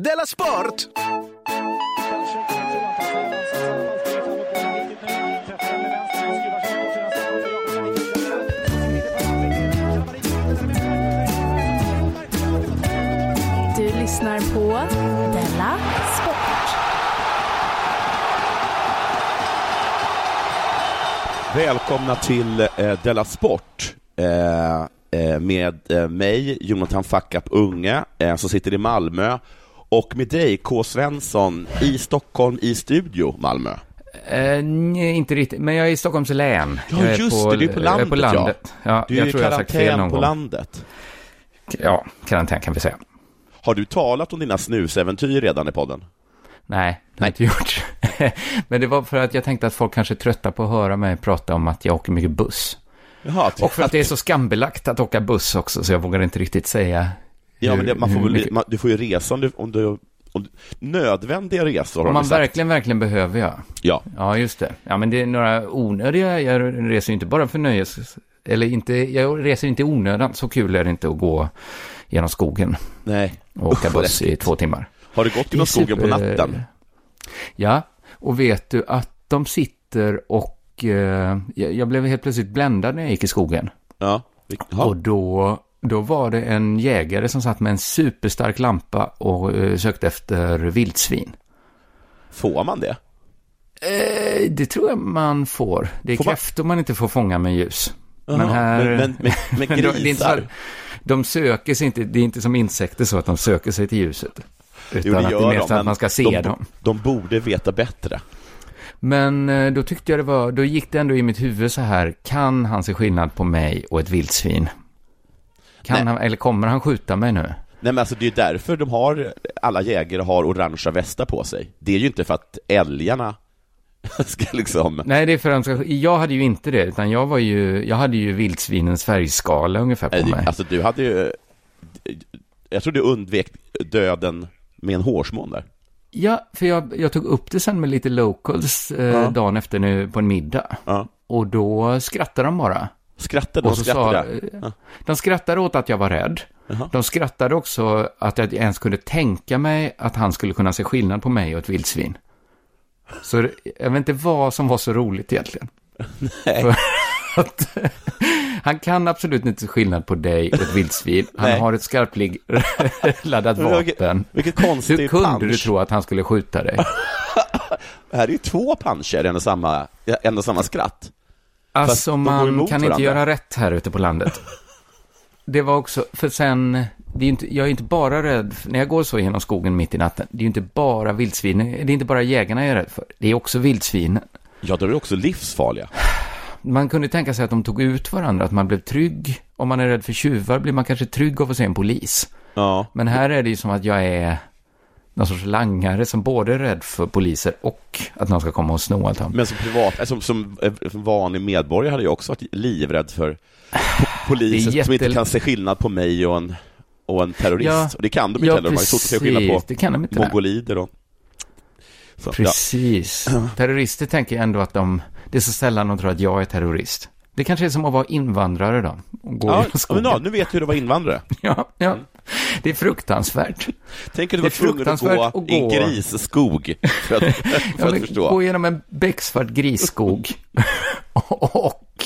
Della Sport! Du lyssnar på Della Sport. Välkomna till eh, Della Sport eh, eh, med eh, mig, Jonathan Fackap Unge, som sitter i Malmö, och med dig, K. Svensson, i Stockholm, i studio, Malmö. Eh, nej, inte riktigt, men jag är i Stockholms län. Ja, jag är just det, du är på landet, på landet. Ja. Du är jag i sagt fel karantän på landet. Ja, karantän kan vi säga. Har du talat om dina snusäventyr redan i podden? Nej, det har jag inte gjort. men det var för att jag tänkte att folk kanske är trötta på att höra mig prata om att jag åker mycket buss. Jaha, Och för att det är så skambelagt att åka buss också, så jag vågar inte riktigt säga Ja, men det, man får hur väl, mycket- man, du får ju resa om du, om du, om nödvändiga resor Om man verkligen, verkligen behöver, ja. Ja, Ja, just det. Ja, men det är några onödiga, jag reser ju inte bara för nöjes, eller inte, jag reser inte onödan, så kul är det inte att gå genom skogen nej. och åka vad buss i två timmar. Har du gått genom skogen på natten? Ja, och vet du att de sitter och, eh, jag, blev helt plötsligt bländad när jag gick i skogen. Ja. Och då, då var det en jägare som satt med en superstark lampa och eh, sökte efter vildsvin. Får man det? Eh, det tror jag man får. Det är Får man- kräftor man inte får fånga med ljus. Jaha, men här... men, men, men, men de- det är inte så grisar? de söker sig inte, det är inte som insekter så att de söker sig till ljuset. Utan Jo, det att det är mer de, att man ska se de, dem. De borde veta bättre. Men eh, då tyckte jag det var, då gick det ändå i mitt huvud så här, kan han se skillnad på mig och ett vildsvin? Kan han, eller kommer han skjuta mig nu? Nej men alltså det är ju därför de har, alla jägare har orangea västar på sig. Det är ju inte för att älgarna ska liksom... Nej, det är för att han ska, jag hade ju inte det, utan jag var ju, jag hade ju vildsvinens färgskala ungefär på Nej, mig. Alltså du hade ju... Jag tror du undvek döden med en hårsmån där. Ja, för jag, jag tog upp det sen med lite locals eh, Ja. dagen efter nu på en middag. Ja. Och då skrattade de bara. Skrattade de? Och så sa, Skrattade? eh, Ja. de skrattade åt att jag var rädd. Jaha. De skrattade också att jag ens kunde tänka mig att han skulle kunna se skillnad på mig och ett vildsvin. Så jag vet inte vad som var så roligt egentligen. Nej. Att, han kan absolut inte se skillnad på dig och ett vildsvin. Han Nej. har ett skarpladdat vapen. vilket konstigt Hur kunde punch. du tro att han skulle skjuta dig? Det här är ju två puncher, en och samma, en och samma skratt. Alltså man kan inte göra rätt här ute på landet. Det var också, för sen, det är inte, jag är inte bara rädd, när jag går så genom skogen mitt i natten, det är ju inte bara vildsvinen, det är inte bara jägarna jag är rädd för, det är också vildsvinen. Ja, de är också livsfarliga. Man kunde tänka sig att de tog ut varandra, att man blev trygg. Om man är rädd för tjuvar blir man kanske trygg av att se en polis. Ja. Men här är det ju som att jag är någon sorts langare som både är rädd för poliser och att någon ska komma och sno allt. Men som privat, eh, som, som eh, vanlig medborgare hade jag också varit livrädd för po- poliser är som inte jätte- kan se skillnad på mig och en, och en terrorist. Ja. och det kan de inte Ja, heller, de har ju svårt att se skillnad på Det kan de inte, mongolider och... Så, ja. Precis. Terrorister tänker ändå att de, det är så sällan de tror att jag är terrorist. Det kanske är som att vara invandrare då. Och gå Ja, genom ja, men ja, nu vet du hur det var invandrare. Ja, ja. Det är fruktansvärt. Tänk att du var tvungen att gå, i en att gå. grisskog för att, för Ja, att men förstå. gå igenom en becksvart grisskog och,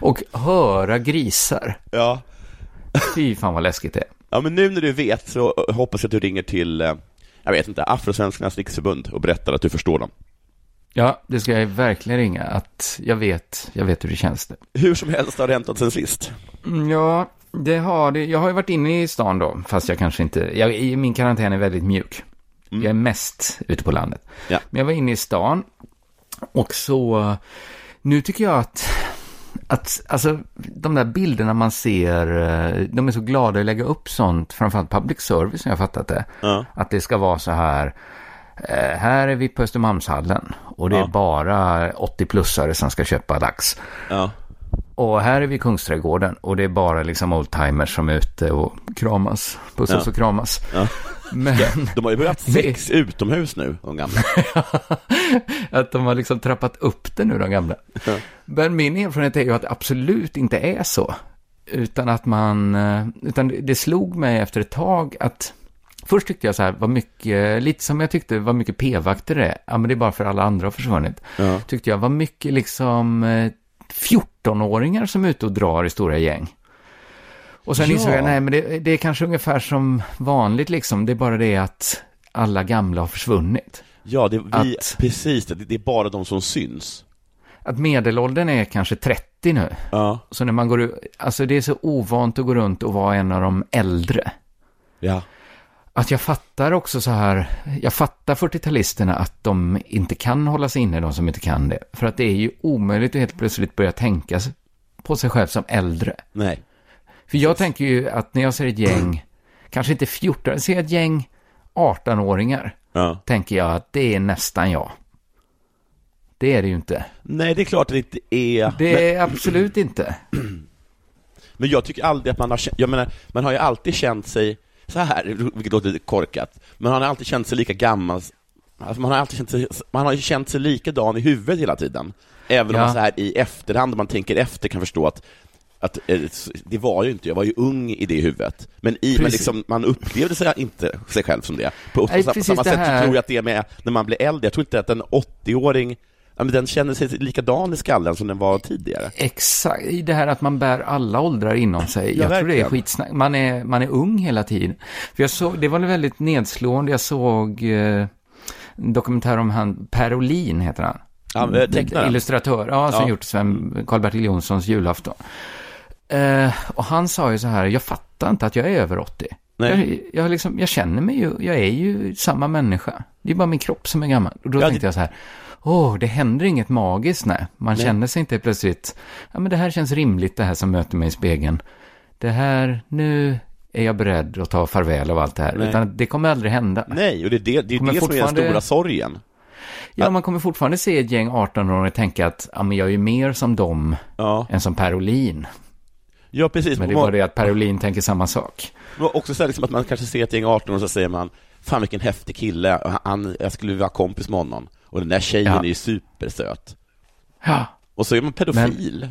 och höra grisar. Ja. Fy fan vad läskigt det är. ja, men nu när du vet så hoppas jag att du ringer till eh, jag vet inte, Afrosvenskarnas riksförbund och berättar att du förstår dem. Ja, det ska jag verkligen ringa. Att jag vet, jag vet hur det känns. Det. Hur som helst har det hänt något sen sist. Mm, Ja, det har det. Jag har ju varit inne i stan då, fast jag kanske inte... Jag, min karantän är väldigt mjuk. Jag är mest ute på landet. Ja. Men jag var inne i stan och så... Nu tycker jag att... Att, alltså, de där bilderna man ser, eh, de är så glada att lägga upp sånt, framförallt public service, jag har fattat det. Ja. Att det ska vara så här, här är vi på Östermalmshallen och det Ja. är bara 80-plussare som ska köpa lax. Ja. Och här är vi i Kungsträdgården och det är bara liksom oldtimers som är ute och kramas, pussas Ja. och kramas. Ja. Men De har ju börjat sex utomhus nu, de gamla. att de har liksom trappat upp det nu, de gamla. Ja. Men min erfarenhet är ju att det absolut inte är så. Utan att man, eh, utan det- det slog mig efter ett tag att Först tyckte jag så här, vad mycket, lite som jag tyckte, vad mycket p-vakter det är. Ja, men det är bara för alla andra har försvunnit. Ja. Tyckte jag, vad mycket liksom eh, 14-åringar som är ute och drar i stora gäng. Och sen Ja. insåg jag, nej men det, det är kanske ungefär som vanligt liksom. Det är bara det att alla gamla har försvunnit. Ja, det, vi, Att- precis, det, det är bara de som syns. Att medelåldern är kanske 30 nu. Ja. Så när man går ut, alltså det är så ovant att gå runt och vara en av de äldre. Ja. Att jag fattar också så här, jag fattar 40-talisterna att de inte kan hålla sig inne, de som inte kan det. För att det är ju omöjligt att helt plötsligt börja tänka på sig själv som äldre. Nej. För jag tänker ju att när jag ser ett gäng, kanske inte 14, ser ett gäng 18-åringar, Ja. tänker jag att det är nästan jag. Det är det ju inte. Nej, det är klart att det inte är... Det är absolut inte. Men jag tycker aldrig att man har känt, jag menar, man har ju alltid känt sig så här, vilket låter lite korkat, men man har alltid känt sig lika gammal, alltså man har alltid känt sig, man har känt sig likadan i huvudet hela tiden. Även om Ja. man så här i efterhand, om man tänker efter, kan förstå att att eh, det var ju inte, jag var ju ung i det huvudet. Men, i, men liksom, man upplevde sig inte sig själv som det. På, Nej, på, samma sätt så tror jag att det är med när man blir äldre. Jag tror inte att en 80-åring, ja, men den känner sig likadan i skallen som den var tidigare. Exakt, i det här att man bär alla åldrar inom sig. Ja, jag tror det är verkligen. skitsnack. Man är, man är ung hela tiden. För jag såg, det var väldigt nedslående, jag såg eh, en dokumentär om han, Per Olin heter han. Ja, tecknaren. Illustratör, ja, som Ja. gjort Sven, Karl-Bertil Jonssons julafton. Eh, och han sa ju så här, jag fattar inte att jag är över 80. Nej. Jag, jag, liksom, jag känner mig ju, jag är ju samma människa. Det är bara min kropp som är gammal. Och då Ja, tänkte det- jag så här, åh, det händer inget magiskt, nej. Man Nej. känner sig inte plötsligt, ja men det här känns rimligt, det här som möter mig i spegeln. Det här, nu är jag beredd att ta farväl av allt det här. Nej. Utan det kommer aldrig hända. Nej, och det är det, det, är det som är den fortfarande- stora sorgen. Ja, man kommer fortfarande se ett gäng 18-åringar och tänka att, ja men jag är ju mer som dem Ja, än som Per Olin. ja precis. Men det är bara det att Per Olin tänker samma sak. Men också så här, liksom att man kanske ser ett gäng 18 och så säger man Fan vilken häftig kille, och han, jag skulle vilja vara kompis med honom. Och den där tjejen Ja. är ju supersöt. Ja. Och så är man pedofil.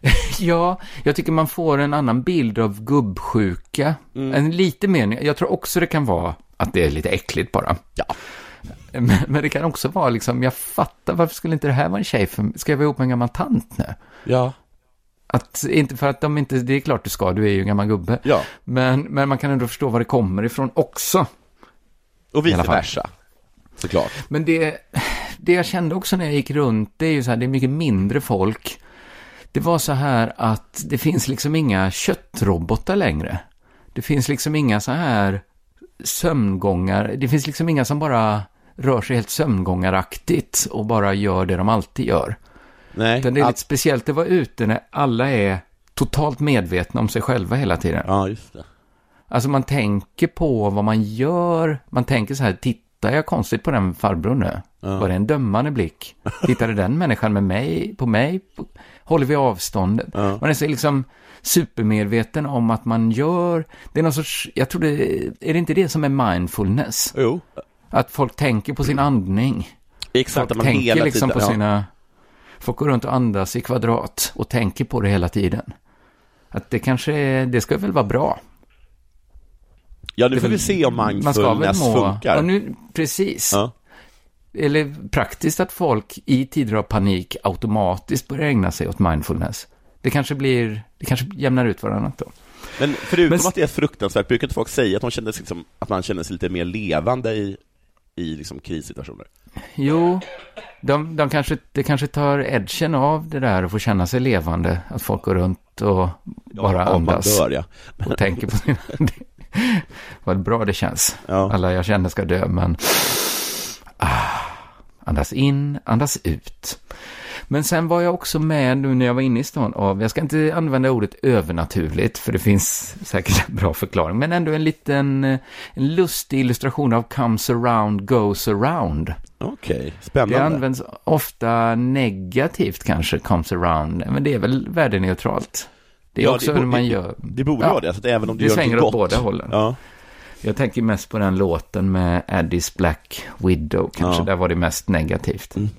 Ja, jag tycker man får en annan bild av gubbsjuka. Mm. En lite mer, jag tror också det kan vara att det är lite äckligt bara. Ja. Men, men det kan också vara liksom, jag fattar, varför skulle inte det här vara en tjej för, ska jag vara ihop med en gammal tant nu? Ja. Att, inte för att de inte, det är klart du ska, du är ju en gammal gubbe. Ja. Men, men man kan ändå förstå var det kommer ifrån också. Och vice versa. Såklart. Men det, det jag kände också när jag gick runt, det är ju så här, det är mycket mindre folk. Det var så här att det finns liksom inga köttrobotar längre. Det finns liksom inga så här sömngångar, det finns liksom inga som bara rör sig helt sömngångaraktigt och bara gör det de alltid gör. Nej. Utan det är lite speciellt att vara ute när alla är totalt medvetna om sig själva hela tiden. Ja, just det. Alltså man tänker på vad man gör. Man tänker så här, tittar jag konstigt på den farbrorn nu? Ja. Var det en dömande blick? Tittade den människan med mig, på mig? Håller vi avståndet? Ja. Man är så liksom supermedveten om att man gör, det är någon sorts, jag tror det, är det inte det som är mindfulness? Jo. Att folk tänker på sin andning. Exakt, Folk att man tänker hela liksom tiden... på ja. sina, folk går runt och andas i kvadrat och tänker på det hela tiden. Att det kanske, är- det ska väl vara bra. Ja, nu får vi se om Man mindfulness må... funkar. Nu, precis. Ja. Eller praktiskt att folk i tider av panik automatiskt börjar ägna sig åt mindfulness. Det kanske blir, det kanske jämnar ut varannat då. Men förutom Men- att det är fruktansvärt, brukar inte folk säga att, de känner sig liksom, att man känner sig lite mer levande i, i liksom krissituationer. Jo, de, de kanske, det kanske tar edgen av det där och får känna sig levande. Att folk går runt och bara ja, man andas dör, ja. och tänker på sina... Vad bra det känns. Ja. Alla jag känner ska dö, men... Ah, andas in, andas ut. Men sen var jag också med nu när jag var inne i stan av, jag ska inte använda ordet övernaturligt, för det finns säkert en bra förklaring, men ändå en liten, en lustig illustration av comes around, goes around. Okej, spännande. Det används ofta negativt kanske, comes around, men det är väl värdeneutralt. Det är Ja, också det, hur man gör. Det borde Ja. vara det, så att även om du Det gör svänger något åt gott. båda hållen. Ja. Jag tänker mest på den låten med Addis Black Widow, kanske. Ja. Där var det mest negativt. Mm.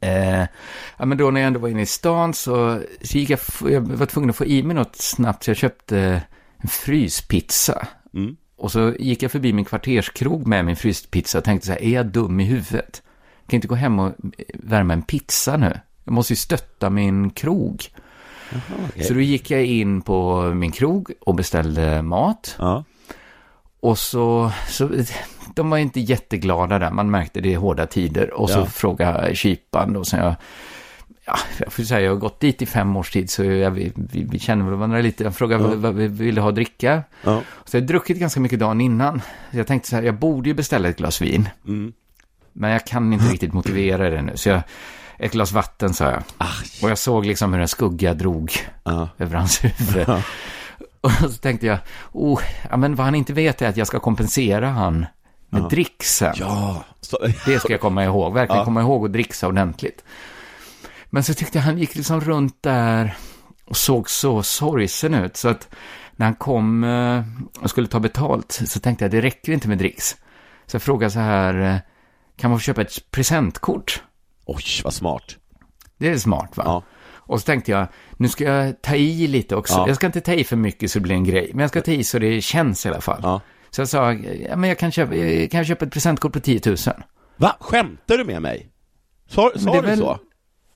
Eh, ja, men då när jag ändå var inne i stan så, så gick jag, jag var tvungen att få i mig något snabbt, så jag köpte en fryspizza. Mm. Och så gick jag förbi min kvarterskrog med min fryspizza och tänkte så här, är jag dum i huvudet? Jag kan inte gå hem och eh, värma en pizza nu. Jag måste ju stötta min krog. Okej. Så då gick jag in på min krog och beställde mat. Ja. Och så, så, de var inte jätteglada där, man märkte det är hårda tider. Och så Ja. frågade kyparen då, så jag, ja, jag får säga, jag har gått dit i fem års tid, så jag, vi, vi, vi känner varandra lite. Jag frågade Ja. vad, vi ville ha att dricka. Ja. Så jag hade druckit ganska mycket dagen innan. Så jag tänkte så här, jag borde ju beställa ett glas vin. Mm. Men jag kan inte riktigt motivera det nu, så jag, ett glas vatten sa jag. Och jag såg liksom hur en skugga drog Ja. över hans huvud. Och så tänkte jag, oh, ja, men vad han inte vet är att jag ska kompensera han med dricksen. Ja. Så, Det ska jag komma ihåg, verkligen Ja. komma ihåg att dricksa ordentligt. Men så tyckte jag han gick liksom runt där och såg så sorgsen ut. Så att när han kom eh, och skulle ta betalt så tänkte jag, det räcker inte med dricks. Så jag frågade så här, eh, kan man få köpa ett presentkort? Oj, vad smart. Det är smart va? Ja. Och så tänkte jag, nu ska jag ta i lite också. Ja. Jag ska inte ta i för mycket så det blir en grej, men jag ska ta i så det känns i alla fall. Ja. Så jag sa, ja, men jag kan köpa, jag kan köpa ett presentkort på 10 000. Va? Skämtar du med mig? Sa, sa det du väl- så?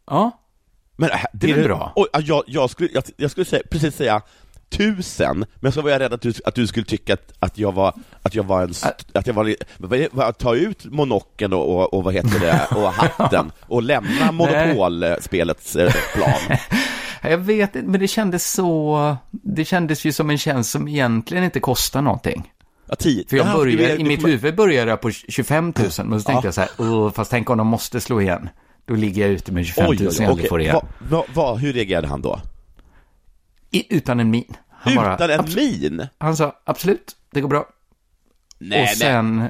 Ja, Men, äh, Det är väl bra? Ja, jag, jag, skulle, jag, jag skulle säga, precis säga tusen, men så var jag rädd att du, att du skulle tycka att, att jag var, att jag var en, att jag var, ta ut monocken och, och, och vad heter det, och hatten och lämna monopolspelets eh, plan. jag vet inte, men det kändes så, det kändes ju som en tjänst som egentligen inte kostar någonting. Ja, tio. För jag Ja, började, i mitt huvud började jag på 25 000, men så tänkte Ja. jag så här, "Åh, fast tänk om de måste slå igen. Då ligger jag ute med 25 000 Oj, oj, okej. får igen. Va, va, va, hur reagerade han då? I, utan en min. Han bara, Utan en "Abs- min? Han sa, absolut, det går bra. Nej, och nej. sen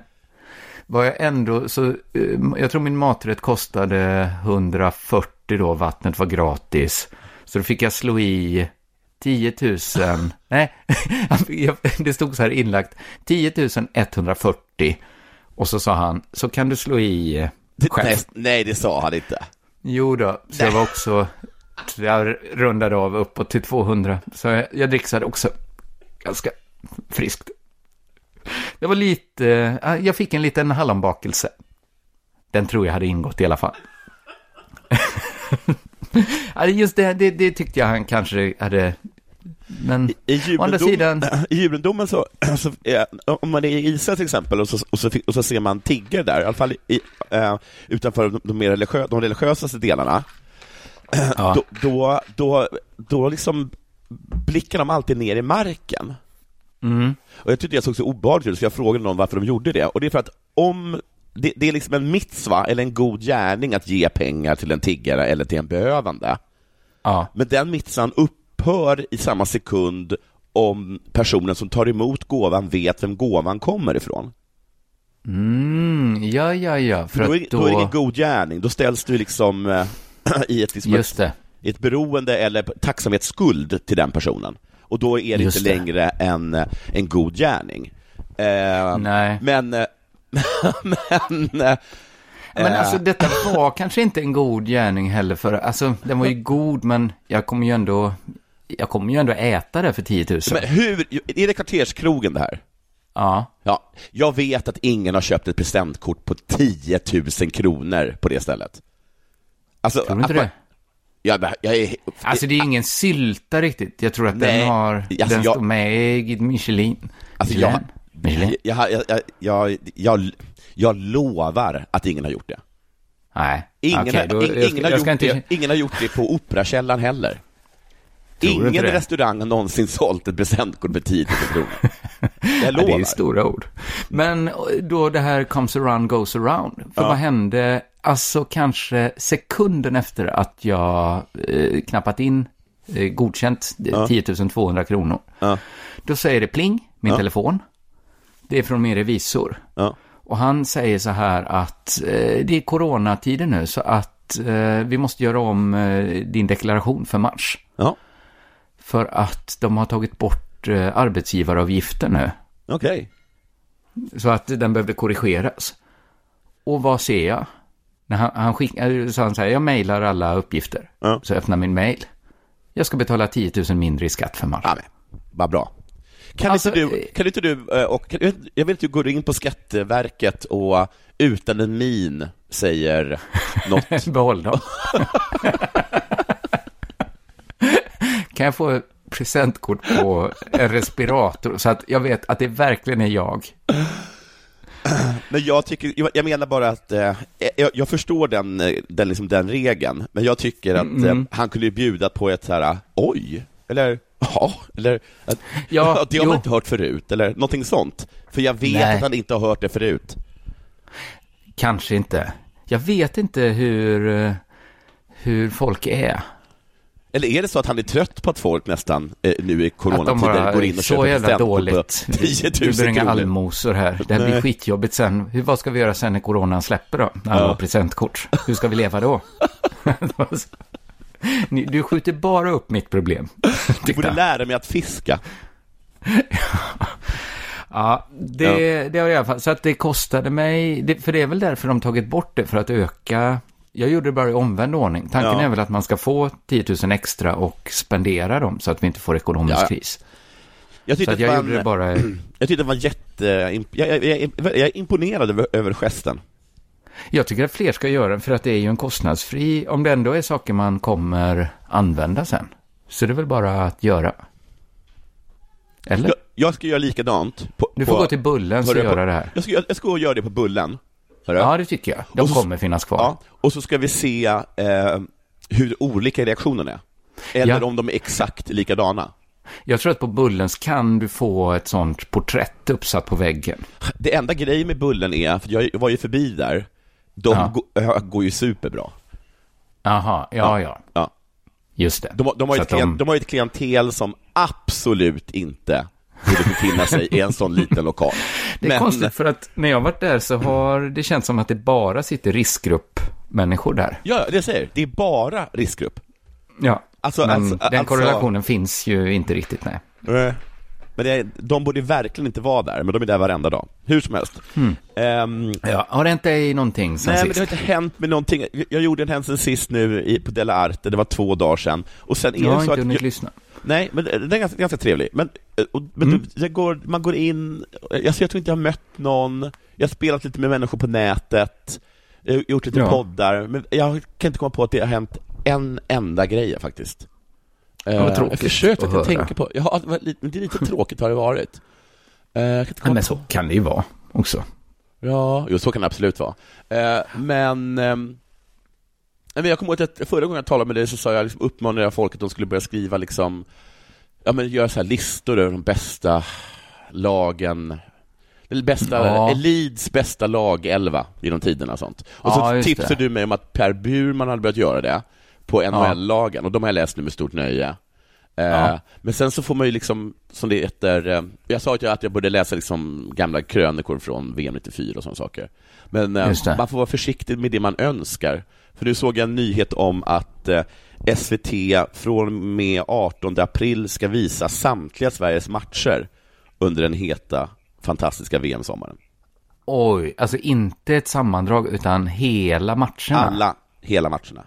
var jag ändå, så eh, jag tror min maträtt kostade 140 då, vattnet var gratis. Så då fick jag slå i 10 000, nej, det stod så här inlagt, 10 140. Och så sa han, så kan du slå i själv. nej, nej, det sa han inte. Jo då, så jag var också, så jag rundade av uppåt till 200. Så jag, jag dricksade också ganska friskt. Det var lite, äh, jag fick en liten hallonbakelse. Den tror jag hade ingått i alla fall. Just det, det, det tyckte jag han kanske hade, men I å andra sidan, I judendomen så, så eh, om man är i Israel till exempel och så, och så, och så ser man tiggare där, i alla fall i, eh, utanför de, de, mer religiö, de religiösaste delarna, ja, då, då, då, då liksom blickar de alltid ner i marken. mm, Och jag tyckte det såg så obehagligt ut, så jag frågade någon varför de gjorde det. Och det är för att om det, det är liksom en mitzva, eller en god gärning, att ge pengar till en tiggare eller till en behövande. ja, Men den mitzvan upphör i samma sekund om personen som tar emot gåvan vet vem gåvan kommer ifrån. mm, ja, ja, ja, för Då är, att då... är det ingen då, god gärning, då ställs du liksom eh, i ett, liksom just ett, ett beroende eller tacksamhetsskuld till den personen. Och då är det Just inte det. längre en, en god gärning. Eh, nej. Men, eh, men, eh, Men eh, alltså detta var kanske inte en god gärning heller för, alltså den var ju god men jag kommer ju ändå, jag kommer ju ändå äta det för 10 000. men hur, är det kvarterskrogen det här? Ja, Ja, jag vet att ingen har köpt ett presentkort på 10 000 kronor på det stället. Alltså, tror du inte det? Jag, jag är... Alltså det är ingen sylta riktigt, jag tror att Nej, den har, alltså, den jag- står med i Michelin. Alltså, Michelin. jag- Michelin. Jag, jag, jag, jag, jag, Jag lovar att ingen har gjort det. Nej. Ingen, har, då- ingen, ska- har gjort inte- det, ingen har gjort det på Operakällaren heller. Ingen restaurang har någonsin sålt ett presentkort med 10 000 kronor. Jag Ja, det är lovar. stora ord. Men då det här comes around goes around. För Ja. vad hände, alltså kanske sekunden efter att jag eh, knappat in eh, godkänt Ja. 10 200 kronor. Ja. Då säger det pling, min Ja. telefon. Det är från min revisor. Och han säger så här att eh, det är coronatider nu så att eh, vi måste göra om eh, din deklaration för mars. För att de har tagit bort eh, arbetsgivaravgiften nu. Okej. Så att den behövde korrigeras. Och vad ser jag? När han, han skickar, så han säger, jag mejlar alla uppgifter. Ja. Så öppnar min mejl. Jag ska betala 10 000 mindre i skatt för mars. Ja, vad bra. Kan, Alltså, inte du, eh, kan inte du, eh, och kan, jag vill att du går in på Skatteverket och utan en min säger något. Behåll dem. kan jag få presentkort på en respirator så att jag vet att det verkligen är jag? Men jag tycker, jag- menar bara att, eh, jag, jag förstår den, eh, den, liksom den regeln, men jag tycker att Mm. eh, han kunde ju bjuda på ett så här, oj, eller ja, eller att, Ja, det har jo. man inte hört förut, eller någonting sånt. För jag vet Nej. att han inte har hört det förut. Kanske inte. Jag vet inte hur, eh, hur folk är. Eller är det så att han är trött på att folk nästan eh, nu i coronatider går in och så köper presentkort dåligt. på 10 Du 000 blir inga kronor? allmosor här. Det här blir skitjobbigt sen. Hur, vad ska vi göra sen när coronan släpper då? När alla Ja. har presentkort. Hur ska vi leva då? Du skjuter bara upp mitt problem. Du borde lära mig att fiska. Ja, det, det har jag i alla fall. Så att det kostade mig, det, för det är väl därför de tagit bort det, för att öka. Jag gjorde det bara i omvänd ordning. Tanken Ja. är väl att man ska få 10 000 extra och spendera dem så att vi inte får ekonomisk Ja, kris. Jag tyckte att att jag var gjorde det bara... Jag tyckte det var jätte... Jag, jag, jag, jag är imponerad över, över gesten. Jag tycker att fler ska göra det, för att det är ju en kostnadsfri, om det ändå är saker man kommer använda sen. Så det är väl bara att göra. Eller? Jag, jag ska göra likadant. På, Du får på, gå till Bullen och göra på- det här. Jag ska, jag ska gå och göra det på Bullen. Hörru. Ja, det tycker jag. De så- kommer finnas kvar. Ja, och så ska vi se eh, hur olika reaktionerna är. Eller Ja. om de är exakt likadana. Jag tror att på Bullens kan du få ett sånt porträtt uppsatt på väggen. Det enda grejen med Bullen är, för jag var ju förbi där, de Ja. gå, äh, går ju superbra. Jaha, ja, ja. Ja. Just det. De, de, har ett de- de har ett klientel som absolut inte borde befinna sig i en sån liten lokal. Det är konstigt för att när jag varit där så har det känts som att det bara sitter riskgruppmänniskor där. Ja, det säger, det är bara riskgrupp. Ja, Alltså, men alltså, den alltså- korrelationen finns ju inte riktigt, nej. Eh, Men det de borde verkligen inte vara där, men de är där varenda dag. Hur som helst. Ehm, Ja, har det inte i någonting sen Nej, men sist? det har inte hänt med någonting. Jag- gjorde en händelse sist nu i, på Della Arte, det var två dagar sedan. Och sen är jag har det så inte hunnit lyssna. Nej, men det är ganska, ganska trevlig. Men, eh, och, men Mm. jag går, man går in, alltså jag tror inte jag har mött någon, jag har spelat lite med människor på nätet, jag har gjort lite Ja. poddar, men jag kan inte komma på att det har hänt en enda grej faktiskt. Eh, tråkigt jag försökte att att tänka på, ja, lite, men det är lite tråkigt har det varit. Eh, jag kan Ja, men på- så kan det ju vara också. Ja, jo, så kan det absolut vara. Eh, men, ehm, men jag kommer ihåg att förra gången jag talade med dig så sa jag, liksom, uppmanade jag folk att de skulle börja skriva liksom, ja men göra så här listor över de bästa lagen, eller bästa, Ja. Elids bästa lag 11 genom tiderna och sånt. Och Ja, så tipsade det. du mig om att Per Burman hade börjat göra det på NHL-lagen, och de har jag läst nu med stort nöje. Eh, Ja. Men sen så får man ju liksom, som det heter, eh, jag sa att jag, att jag borde läsa liksom gamla krönikor från VM 94 och sådana saker. Men eh, man får vara försiktig med det man önskar. För nu såg jag en nyhet om att eh, SVT från och med 18 april ska visa samtliga Sveriges matcher under den heta, fantastiska VM-sommaren. Oj, alltså inte ett sammandrag utan hela matcherna. Alla, hela matcherna.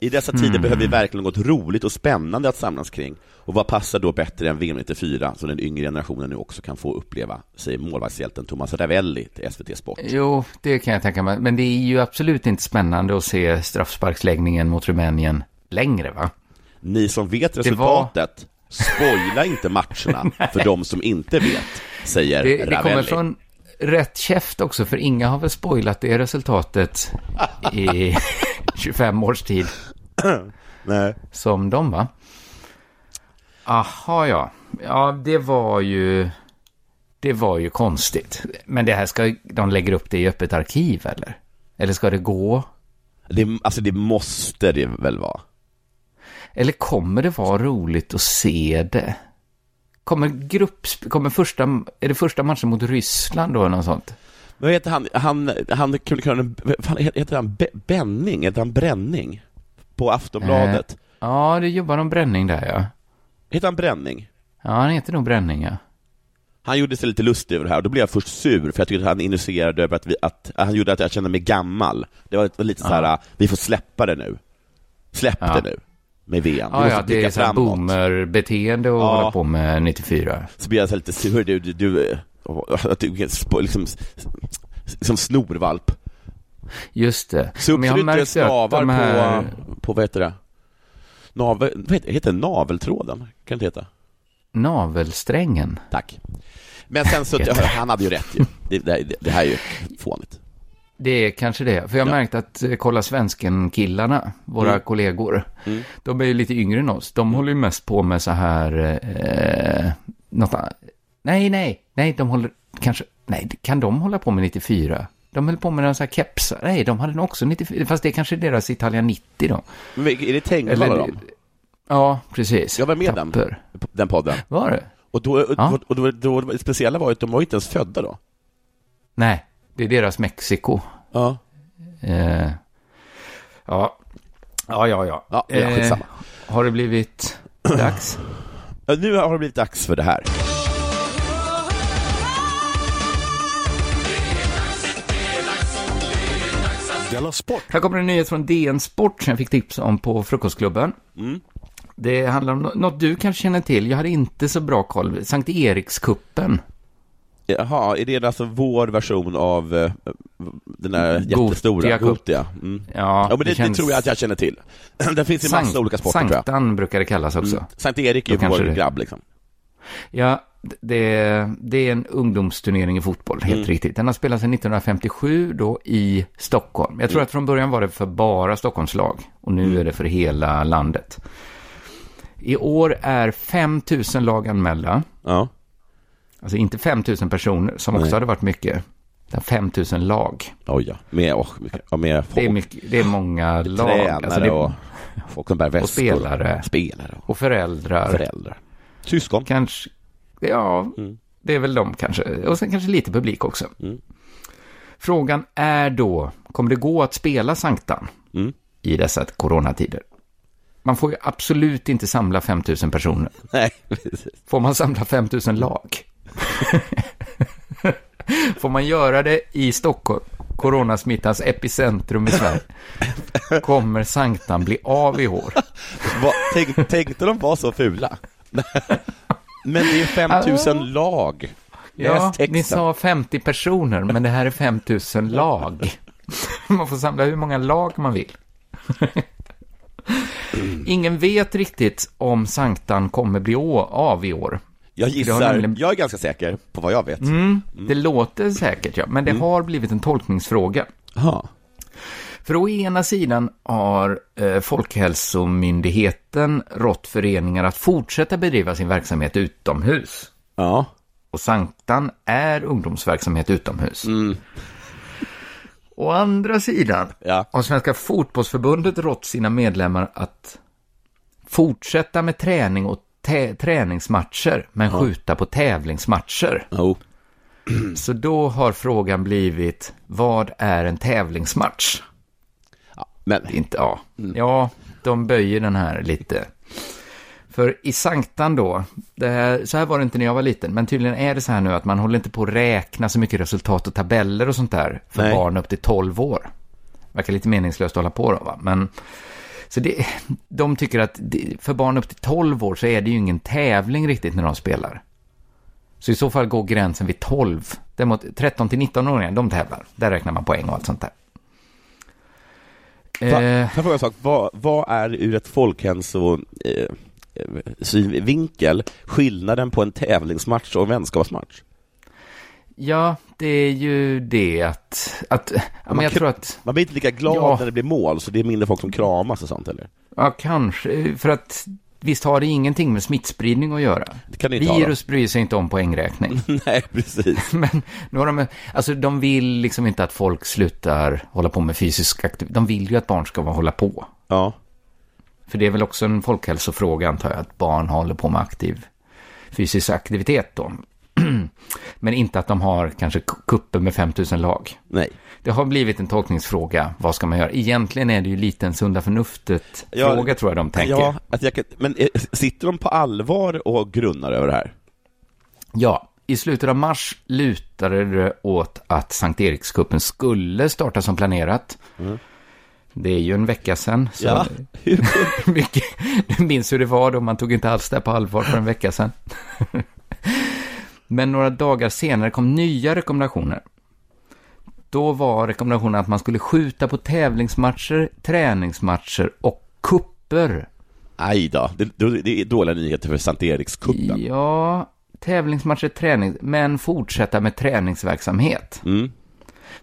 I dessa tider Mm. behöver vi verkligen något roligt och spännande att samlas kring. Och vad passar då bättre än VM 94, så den yngre generationen nu också kan få uppleva, säger målvaktshjälten Thomas Ravelli till SVT Sport. Jo, det kan jag tänka mig. Men det är ju absolut inte spännande att se straffsparksläggningen mot Rumänien längre, va? Ni som vet Det var- resultatet, spoila inte matcherna för de som inte vet, säger Det, det Ravelli. kommer från rätt käft också, för inga har väl spoilat det resultatet i 25 års tid Nej. som de, va? Aha, ja. Ja, det var ju... Det var ju konstigt. Men det här ska de lägger upp det i öppet arkiv, eller? Eller ska det gå? Det, alltså det måste det väl vara? Eller kommer det vara roligt att se det? Kommer grupps... Kommer första... Är det första matchen mot Ryssland då, eller något sånt? Vad heter han, han, han, fan, heter han Be- Benning, heter han Bränning? På Aftonbladet? Ja, det jobbar om bränning där, ja. Heter han Bränning? Ja, han heter nog bränning, ja. Han gjorde sig lite lustig över det här, och då blev jag först sur, för jag tyckte att han initierade över att, vi, att han gjorde att jag kände mig gammal. Det var lite så här, vi får släppa det nu. Släpp Ja. det nu. Med VM. Ja, ja, det är så boomer-beteende att Ja. hålla på med 94. Så blir jag så lite sur, du, du, du, eh, att du är liksom, liksom snorvalp. Just det. Så upp så jag du snavar här... på, på, vad heter det? Navel, vad heter, heter naveltråden? Kan det heta? Navelsträngen. Tack. Men sen så, han hade ju rätt ju. Det, det, det här är ju fånigt. Det är kanske det. För jag har Ja. märkt att eh, kolla svensken-killarna, våra Mm. kollegor, Mm. de är ju lite yngre än oss. De håller ju mest på med så här, eh, något annat. Nej, nej, nej, de håller kanske, nej, kan de hålla på med 94? De höll på med några så här kepsar. Nej, de hade nog också 94, fast det är kanske deras Italia 90 då. Men är det Tengvall Eller- dem? Ja, precis. Jag var med den, Tapper. den podden. Var det? Och då, Ja. och då, då, det speciella var ju att de var inte ens födda då. Nej, det är deras Mexiko. Ja. Eh, ja. Ja, ja, ja. Ja, ja, skitsamma. har det blivit dags? Ja, Nu har det blivit dags för det här. Della Sport! Här kommer en nyhet från DN Sport som jag fick tips om på Frukostklubben. Mm. Det handlar om nå- något du kanske känner till. Jag hade inte så bra koll. Sankt Erikskuppen. Jaha, är det alltså vår version av eh, den där Gotia jättestora Cup. Gotia? Mm. Ja, Ja, men det, det, känns- tror jag att jag känner till. det finns i massa Sankt- olika sporter tror jag. Sanktan brukar det kallas också. Mm. Sankt Erik är ju vår det- grabb liksom. Ja, det, det är en ungdomsturnering i fotboll, helt Mm. riktigt. Den har spelats sedan 1957 då i Stockholm. Jag tror Mm. att från början var det för bara Stockholmslag och nu Mm. är det för hela landet. I år är 5 000 lag anmälda. Ja. Alltså inte 5 000 personer, som också Nej. hade varit mycket. utan 5 000 lag. Oj ja, med, oh, ja, med folk. Det är, mycket, det är många lag. Tränare Alltså det, och folk som bär väskor. och spelare. Spelare och Och föräldrar. föräldrar. Syskon. Kanske, ja, Mm. det är väl de kanske. Och sen kanske lite publik också. Mm. Frågan är då, kommer det gå att spela Sanktan Mm. i dessa coronatider? Man får ju absolut inte samla 5 000 personer. Nej, precis. Får man samla 5 000 lag? får man göra det i Stockholm, coronasmittans epicentrum i Sverige? Kommer Sanktan bli av i år? Va, tänk, tänkte de vara så fula? Men det är 5000 lag. Ja, ni sa 50 personer, men det här är 5 000 lag. Man får samla hur många lag man vill. Ingen vet riktigt om Sanktan kommer bli av i år. Jag gissar, nämligen- jag är ganska säker på vad jag vet. Mm, det låter säkert, ja. Men det har blivit en tolkningsfråga. Aha. För å ena sidan har eh, Folkhälsomyndigheten rått föreningar att fortsätta bedriva sin verksamhet utomhus. Ja. Och Sanktan är ungdomsverksamhet utomhus. Mm. Å andra sidan Ja. har Svenska fotbollsförbundet rått sina medlemmar att fortsätta med träning och träningsmatcher, men skjuta på tävlingsmatcher. Jo. Så då har frågan blivit, vad är en tävlingsmatch? Men Inte, ja. ja, de böjer den här lite. För i Sanktan då, här, så här var det inte när jag var liten, men tydligen är det så här nu att man håller inte på att räkna så mycket resultat och tabeller och sånt där för Nej. barn upp till 12 år. Verkar lite meningslöst att hålla på då, va? Men, så det, de tycker att det, för barn upp till 12 år så är det ju ingen tävling riktigt när de spelar. Så i så fall går gränsen vid 12. Däremot 13 till 19-åringar, de tävlar. Där räknar man poäng och allt sånt där. Eh, Får jag fråga en sak? Vad, vad är ur ett folkhälso eh, synvinkel skillnaden på en tävlingsmatch och en vänskapsmatch? Ja, det är ju det att... att ja, men jag tror att... Man blir inte lika glad Ja. när det blir mål, så det är mindre folk som kramas och sånt, eller? Ja, kanske. För att visst har det ingenting med smittspridning att göra. Virus bryr sig inte om poängräkning. Nej, precis. Men nu har de, alltså de vill liksom inte att folk slutar hålla på med fysisk aktivitet. De vill ju att barn ska vara hålla på. Ja. För det är väl också en folkhälsofråga antar jag, att barn håller på med aktiv fysisk aktivitet då. Men inte att de har kanske k- kupper med 5000 lag. Nej. Det har blivit en tolkningsfråga, vad ska man göra? Egentligen är det ju lite en sunda förnuftet-fråga tror jag de tänker. Ja, att jag kan, men eh, sitter de på allvar och grunnar över det här? Ja, i slutet av mars lutade det åt att Sankt Erikskuppen skulle starta som planerat. Det är ju en vecka sedan. Så Ja, hur du minns hur det var då, man tog inte alls det på allvar för en vecka sedan. Men några dagar senare kom nya rekommendationer. Då var rekommendationen att man skulle skjuta på tävlingsmatcher, träningsmatcher och kupper. Aj då, det, det är dåliga nyheter för Sankt Erikskuppen. Ja, tävlingsmatcher, träning, men fortsätta med träningsverksamhet. Mm.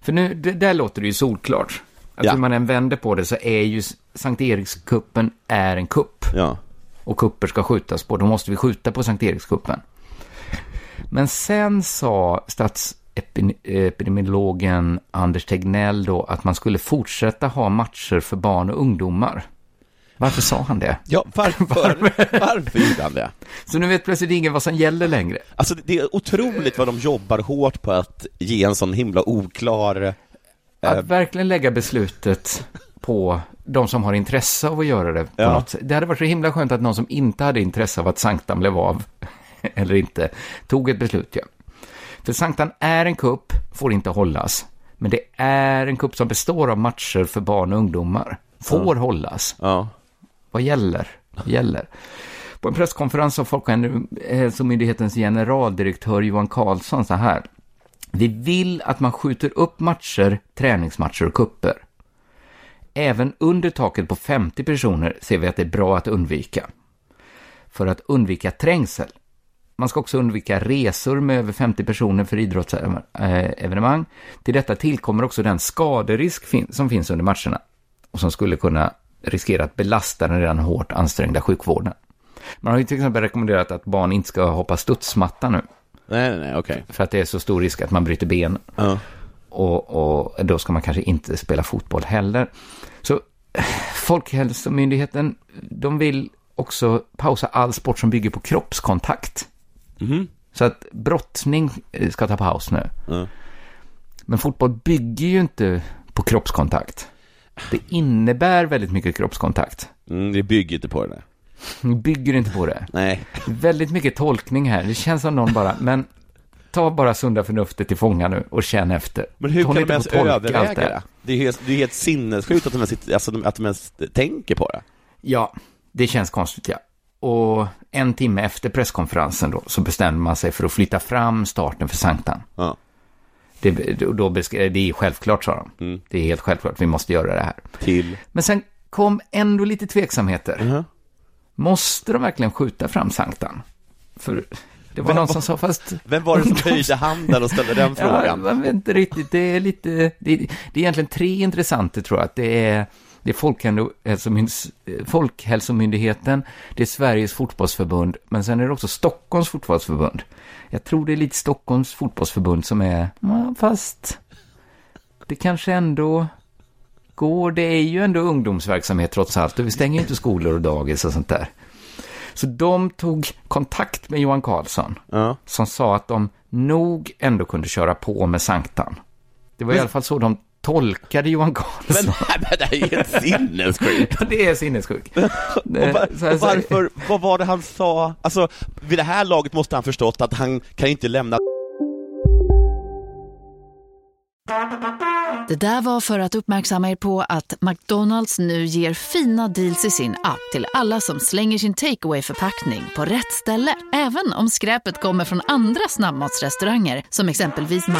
För nu, det, där låter det ju solklart. Att Ja. hur man än vänder på det så är ju Sankt Erikskuppen är en kupp. Ja. Och kupper ska skjutas på. Då måste vi skjuta på Sankt Erikskuppen. Men sen sa statsepidemiologen Anders Tegnell då att man skulle fortsätta ha matcher för barn och ungdomar. Varför sa han det? Ja, varför, varför gjorde han det? Så nu vet plötsligt ingen vad som gäller längre. Alltså det är otroligt vad de jobbar hårt på att ge en sån himla oklar... eh, Att verkligen lägga beslutet på de som har intresse av att göra det på Ja. något. Det hade varit så himla skönt att någon som inte hade intresse av att Sanktan blev av, eller inte, tog ett beslut. Ja. För Sanktan är en kupp, får inte hållas. Men det är en kupp som består av matcher för barn och ungdomar. Får hållas. Ja. Vad gäller? Vad gäller? På en presskonferens sa Folkhälsomyndighetens generaldirektör Johan Karlsson så här. Vi vill att man skjuter upp matcher, träningsmatcher och kupper. Även under taket på 50 personer ser vi att det är bra att undvika. För att undvika trängsel. Man ska också undvika resor med över 50 personer för idrottsevenemang. Till detta tillkommer också den skaderisk som finns under matcherna och som skulle kunna riskera att belasta den redan hårt ansträngda sjukvården. Man har ju till exempel rekommenderat att barn inte ska hoppa studsmatta nu. Nej, nej, nej, okej. För att det är så stor risk att man bryter ben. Ja. Och, och då ska man kanske inte spela fotboll heller. Så Folkhälsomyndigheten, de vill också pausa all sport som bygger på kroppskontakt. Mhm. Så att brottning eh, ska ta paus nu. Ja. Men fotboll bygger ju inte på kroppskontakt. Det innebär väldigt mycket kroppskontakt. Mm, det bygger inte på det. där. Bygger inte på det. Nej. Väldigt mycket tolkning här. Det känns som någon bara, men ta bara sunda förnuftet till fånga nu och känn efter. Men hur Håll kan de ens överväga det här. det? Är helt, det är helt sinnessjukt att de, ens, alltså, att de ens tänker på det. Ja, det känns konstigt ja. Och en timme efter presskonferensen då så bestämde man sig för att flytta fram starten för Sanktan. Ja. Det, då beskrev, det är självklart sa de. Mm. Det är helt självklart, vi måste göra det här. Till? Men sen kom ändå lite tveksamheter. Mhm. Måste de verkligen skjuta fram Sanktan? För det var Vem någon som sa, fast... Vem var det som höjde handen och ställde den Ja, frågan? man vet inte riktigt. Det är lite... Det är, det är egentligen tre intressanta, tror jag. Att det är, det är Folkhälsomynds- Folkhälsomyndigheten, det är Sveriges fotbollsförbund, men sen är det också Stockholms fotbollsförbund. Jag tror det är lite Stockholms fotbollsförbund som är... Fast... Det kanske ändå går. Det är ju ändå ungdomsverksamhet trots allt. Och vi stänger ju inte skolor och dagis och sånt där. Så de tog kontakt med Johan Karlsson Ja. som sa att de nog ändå kunde köra på med Sanktan. Det var i alla fall så de tolkade Johan Karlsson. Men, men det här är helt sinnessjukt. Ja, det är sinnessjukt. Var, och varför, vad var det han sa? Alltså, vid det här laget måste han förstått att han kan inte lämna Det där var för att uppmärksamma er på att McDonalds nu ger fina deals i sin app till alla som slänger sin takeaway förpackning på rätt ställe. Även om skräpet kommer från andra snabbmatsrestauranger som exempelvis Ma...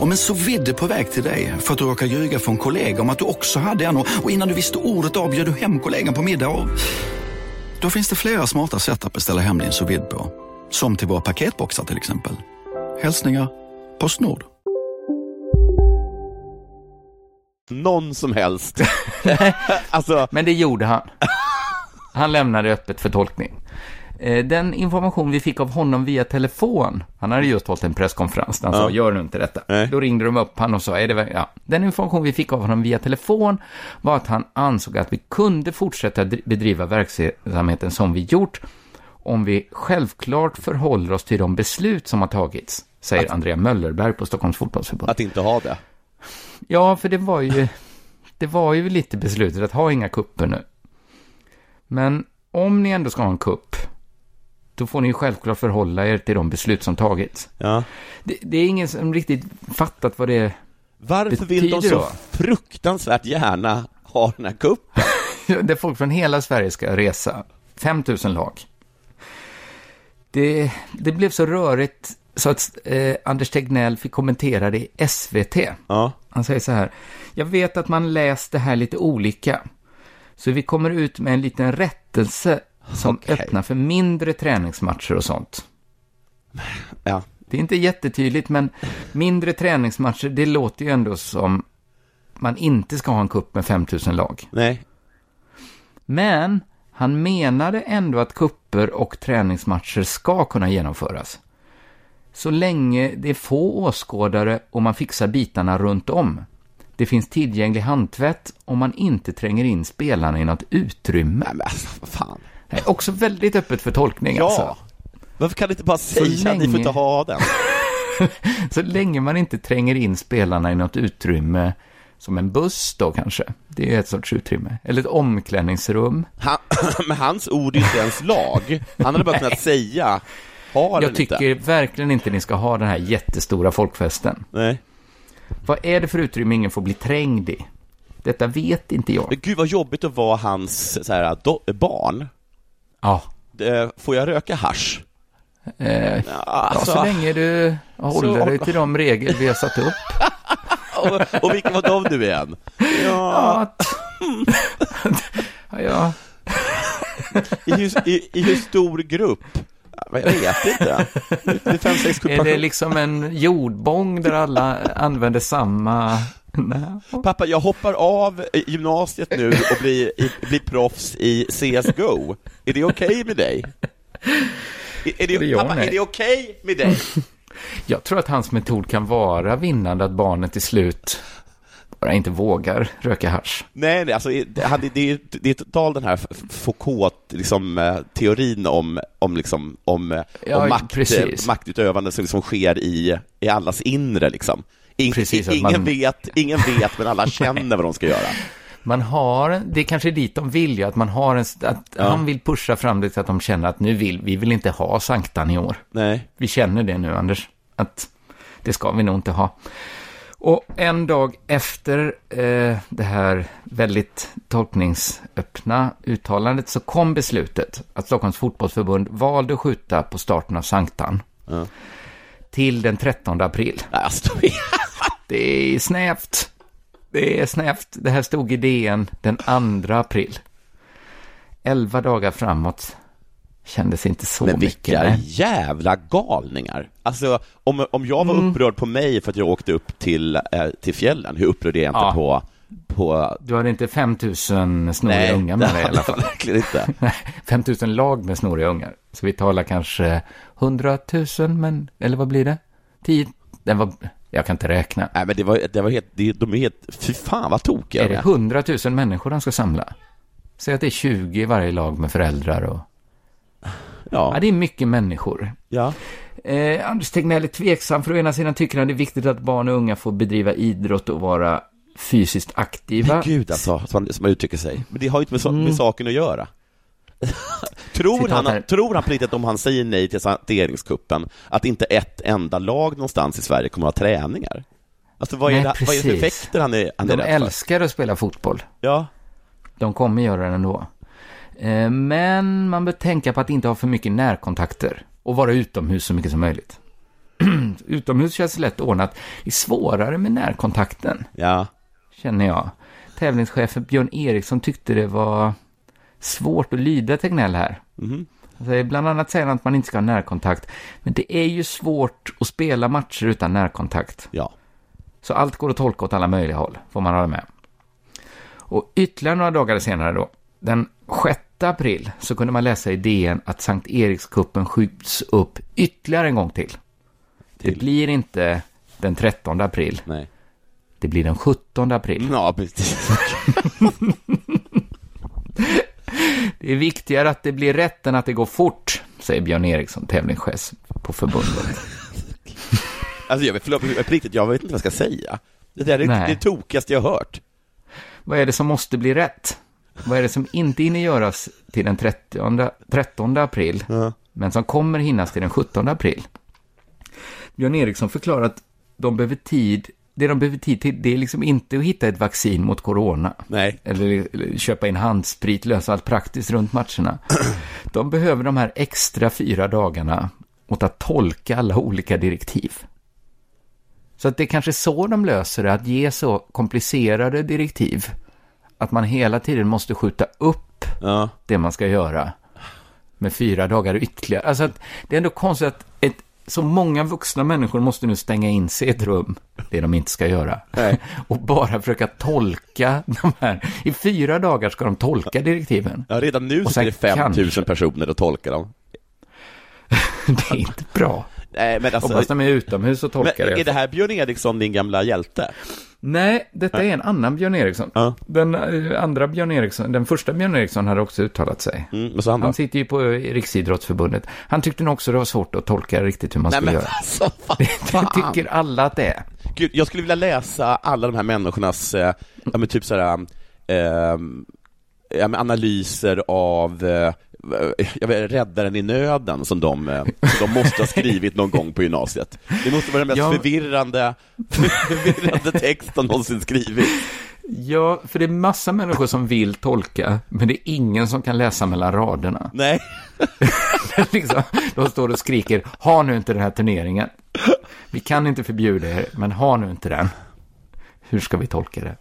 Om en så vidde på väg till dig för att du råkar ljuga från kollega om att du också hade en och innan du visste ordet av bjöd du hem kollegan på middag och... Då finns det flera smarta sätt att beställa hem din sous på. Som till våra paketboxar till exempel. Hälsningar Postnord. Någon som helst. alltså, Men det gjorde han. Han lämnade öppet för tolkning. Eh, Den information vi fick av honom via telefon, han hade just hållit en presskonferens han sa, Ja. gör nu inte detta. Då ringde de upp han och sa, är det, ja. Den information vi fick av honom via telefon var att han ansåg att vi kunde fortsätta dri- bedriva verksamheten som vi gjort, om vi självklart förhåller oss till de beslut som har tagits, säger Andrea Möllerberg på Stockholms fotbollsförbund. att inte ha det. Ja, för det var ju, det var ju lite beslutet att ha inga kupper nu. Men om ni ändå ska ha en kupp, då får ni självklart förhålla er till de beslut som tagits. Ja. Det, det är ingen som riktigt fattat vad det Varför vill de så då. fruktansvärt gärna ha den här kuppen? Där folk från hela Sverige ska resa. 5 000 lag. Det, det blev så rörigt så att eh, Anders Tegnell fick kommentera det i SVT. Ja. Han säger så här. Jag vet att man läst det här lite olika. Så vi kommer ut med en liten rättelse som Okej. öppnar för mindre träningsmatcher och sånt. Ja. Det är inte jättetydligt, men mindre träningsmatcher, det låter ju ändå som man inte ska ha en kupp med 5 000 lag. Nej. Men han menade ändå att kupper och träningsmatcher ska kunna genomföras. Så länge det är få åskådare och man fixar bitarna runt om. Det finns tillgänglig handtvätt om man inte tränger in spelarna i något utrymme. Nej, men alltså, vad fan. Är också väldigt öppet för tolkning Ja. alltså. Varför kan du inte bara säga att ni får länge- inte ha den? Så länge man inte tränger in spelarna i något utrymme, som en buss då kanske. Det är ett sorts utrymme. Eller ett omklädningsrum. Han, men hans ord är inte ens lag. Han hade bara kunnat säga, ha Jag tycker inte. verkligen inte ni ska ha den här jättestora folkfesten. Nej. Vad är det för utrymme ingen får bli trängd i? Detta vet inte jag. Men gud vad jobbigt att vara hans så här, do, barn. Ja. Eh, Får jag röka hasch? Eh, alltså- ja, så länge du håller Så- dig till de regler vi har satt upp. Och, och vilka var de nu igen? Ja, ja, ja. i, hur, i, i hur stor grupp? Jag vet inte. Det är fem, sex Är det liksom en jordbång där alla använder samma... Nej. Pappa, jag hoppar av gymnasiet nu och blir, blir proffs i CSGO. Är det okej med dig? Är, Det det, pappa, nej. är det okej med dig? Jag tror att hans metod kan vara vinnande, att barnet till slut bara inte vågar röka hasch. Nej, nej, alltså, det, det, är- det är total den här Foucault, liksom, eh, teorin om, om, liksom, om, eh, Ja, om makt, precis. maktutövande som liksom sker i, i allas inre. Liksom. In, Precis, ingen, man- vet, ingen vet, men alla känner vad de ska göra. Man har, det är kanske dit de vill ju, att man har en, att Ja. han vill pusha fram det så att de känner att nu vill, vi vill inte ha Sanktan i år. Nej. Vi känner det nu, Anders, att det ska vi nog inte ha. Och en dag efter eh, det här väldigt tolkningsöppna uttalandet så kom beslutet att Stockholms fotbollsförbund valde att skjuta på starten av Sanktan Ja. Till den 13 april. Alltså, Det är snävt. Det är snävt. Det här stod i DN den 2 april. Elva dagar framåt kändes inte så men mycket. vilka nej. jävla galningar! Alltså, om, om jag var Mm. upprörd på mig för att jag åkte upp till, eh, till fjällen, hur upprörd är jag inte Ja. på, på... Du hade inte 5000 snoriga unga med det dig i alla fall. verkligen inte. Nej, 5000 lag med snoriga ungar. Så vi talar kanske 100 000, men, eller vad blir det? 10? Den var, jag kan inte räkna. Nej, men det var, det var helt, det, de är helt, fy fan vad tokiga Är de det 100 000 människor de ska samla? Säg att det är 20 i varje lag med föräldrar och... Ja. ja det är mycket människor. Ja. Eh, Anders Tegnell är tveksam, för å ena sidan tycker han det är viktigt att barn och unga får bedriva idrott och vara fysiskt aktiva. Men gud alltså, som man, som man uttrycker sig. Men det har ju inte med, så, med Mm. saken att göra. tror, han, tror han på riktigt att om han säger nej till saneringskuppen att inte ett enda lag någonstans i Sverige kommer att ha träningar? Alltså vad är, Nej, det, vad är det för effekter han är, han är De rädd för? älskar att spela fotboll. Ja. De kommer göra det ändå. Eh, Men man bör tänka på att inte ha för mycket närkontakter och vara utomhus så mycket som möjligt. utomhus känns lätt ordnat. Det är svårare med närkontakten, Ja. känner jag. Tävlingschefen Björn Eriksson tyckte det var svårt att lyda Tegnell här. Mhm. Alltså, bland annat säger han att man inte ska ha närkontakt. Men det är ju svårt att spela matcher utan närkontakt. Ja. Så allt går att tolka åt alla möjliga håll, får man hålla med. Och ytterligare några dagar senare då, den 6 april, så kunde man läsa i DN att Sankt Erikskuppen skjuts upp ytterligare en gång till. Det blir inte den 13 april. Nej. Det blir den 17 april. Ja, precis. Det är viktigare att det blir rätt än att det går fort, säger Björn Eriksson, tävlingschef på förbundet. Alltså jag vet, förlåt, på riktigt, jag vet inte vad jag ska säga. Det där är Nej. det tokigaste jag har hört. Vad är det som måste bli rätt? Vad är det som inte hinner göras till den 30, 13 april, men som kommer hinnas till den 17 april? Björn Eriksson förklarar att de behöver tid, det de behöver tid till, det är liksom inte att hitta ett vaccin mot corona. Nej. Eller, eller köpa in handsprit, lösa allt praktiskt runt matcherna. De behöver de här extra fyra dagarna åt att tolka alla olika direktiv. Så att det är kanske så de löser det, att ge så komplicerade direktiv. Att man hela tiden måste skjuta upp Ja. det man ska göra med fyra dagar ytterligare. Alltså att det är ändå konstigt att ett, så många vuxna människor måste nu stänga in sig i ett rum, det de inte ska göra, Nej. och bara försöka tolka de här. I fyra dagar ska de tolka direktiven. Ja, redan nu sitter det 5 000 kanske- personer och tolkar dem. Det är inte bra. Nej, men alltså... Hoppas de är utomhus och tolkar men det. är det här Björn Eriksson, din gamla hjälte? Nej, detta är en annan Björn Eriksson. Ja. Den eh, andra Björn Eriksson, den första Björn Eriksson hade också uttalat sig. Mm, han? Han sitter ju på eh, Riksidrottsförbundet. Han tyckte nog också det var svårt att tolka riktigt hur man Nej skulle men göra. alltså, vad Det fan. tycker alla att det är. Gud, jag skulle vilja läsa alla de här människornas, eh, ja men typ sådär, eh, ja, men analyser av eh, jag vet, Räddaren i nöden som de, eh, som de måste ha skrivit någon gång på gymnasiet. Det måste vara den mest Ja. förvirrande, förvirrande text de någonsin skrivit. Ja, för det är massa människor som vill tolka, men det är ingen som kan läsa mellan raderna. Nej. liksom, de står och skriker, ha nu inte den här turneringen. Vi kan inte förbjuda er, men ha nu inte den. Hur ska vi tolka det?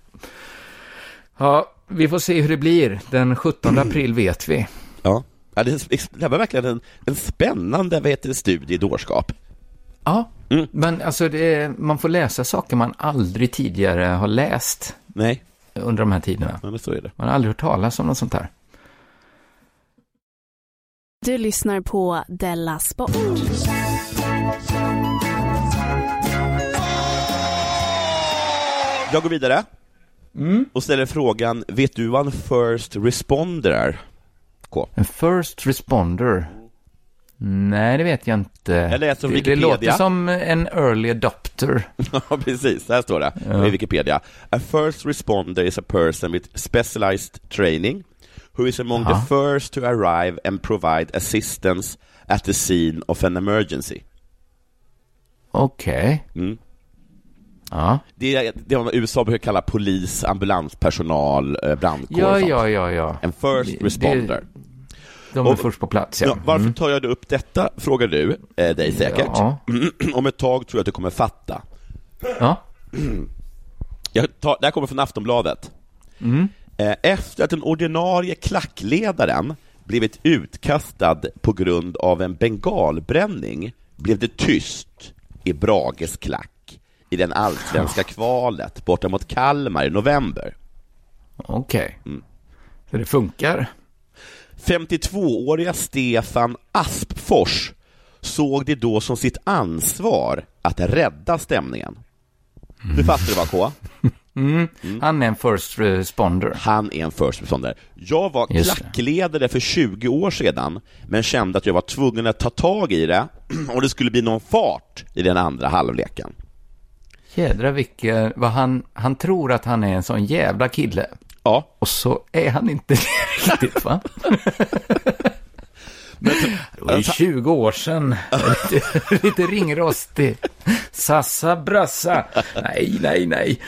Ja, vi får se hur det blir. Den 17 april vet vi. Ja. Ja, det, det var verkligen en, en spännande vad heter det, studie i dårskap. Ja, men alltså det man får läsa saker man aldrig tidigare har läst Nej, under de här tiderna. ja, men så är det. Man har aldrig hört talas om något sånt här. Du lyssnar på Della Sport. Jag går vidare och ställer frågan, vet du vad en first responder är? En first responder? Nej, det vet jag inte. Jag läser från det, det Wikipedia. låter som en early adopter. Ja, precis. Här står det Ja. i Wikipedia. A first responder is a person with specialized training who is among Ja. the first to arrive and provide assistance at the scene of an emergency. Okej. Mm. Ja. Det är det man USA brukar kalla polis, ambulanspersonal, eh, brandkår Ja, och sånt. ja, ja, ja. En first Det- responder. De är Och- först på plats, ja. Ja, varför Mm. tar jag upp detta, frågar du eh, dig säkert. Ja. Om ett tag tror jag att du kommer fatta. Ja. Jag tar, det här kommer från Aftonbladet. Mm. Eh, Efter att den ordinarie klackledaren blivit utkastad på grund av en bengalbränning blev det tyst i Brages klack i den allsvenska kvalet borta mot Kalmar i november. Okej. Mm. Så det funkar? 52-åriga Stefan Aspfors såg det då som sitt ansvar att rädda stämningen. Du fattar du vad K? Mm. Han är en first responder. Han är en first responder. Jag var Just klackledare för 20 år sedan, men kände att jag var tvungen att ta tag i det och det skulle bli någon fart i den andra halvleken. Jädra vilken, vad han, han tror att han är en sån jävla kille. Ja. Och så är han inte riktigt va? det var ju 20 år sedan. Lite, lite ringrostig. Sassa brassa. Nej, nej, nej.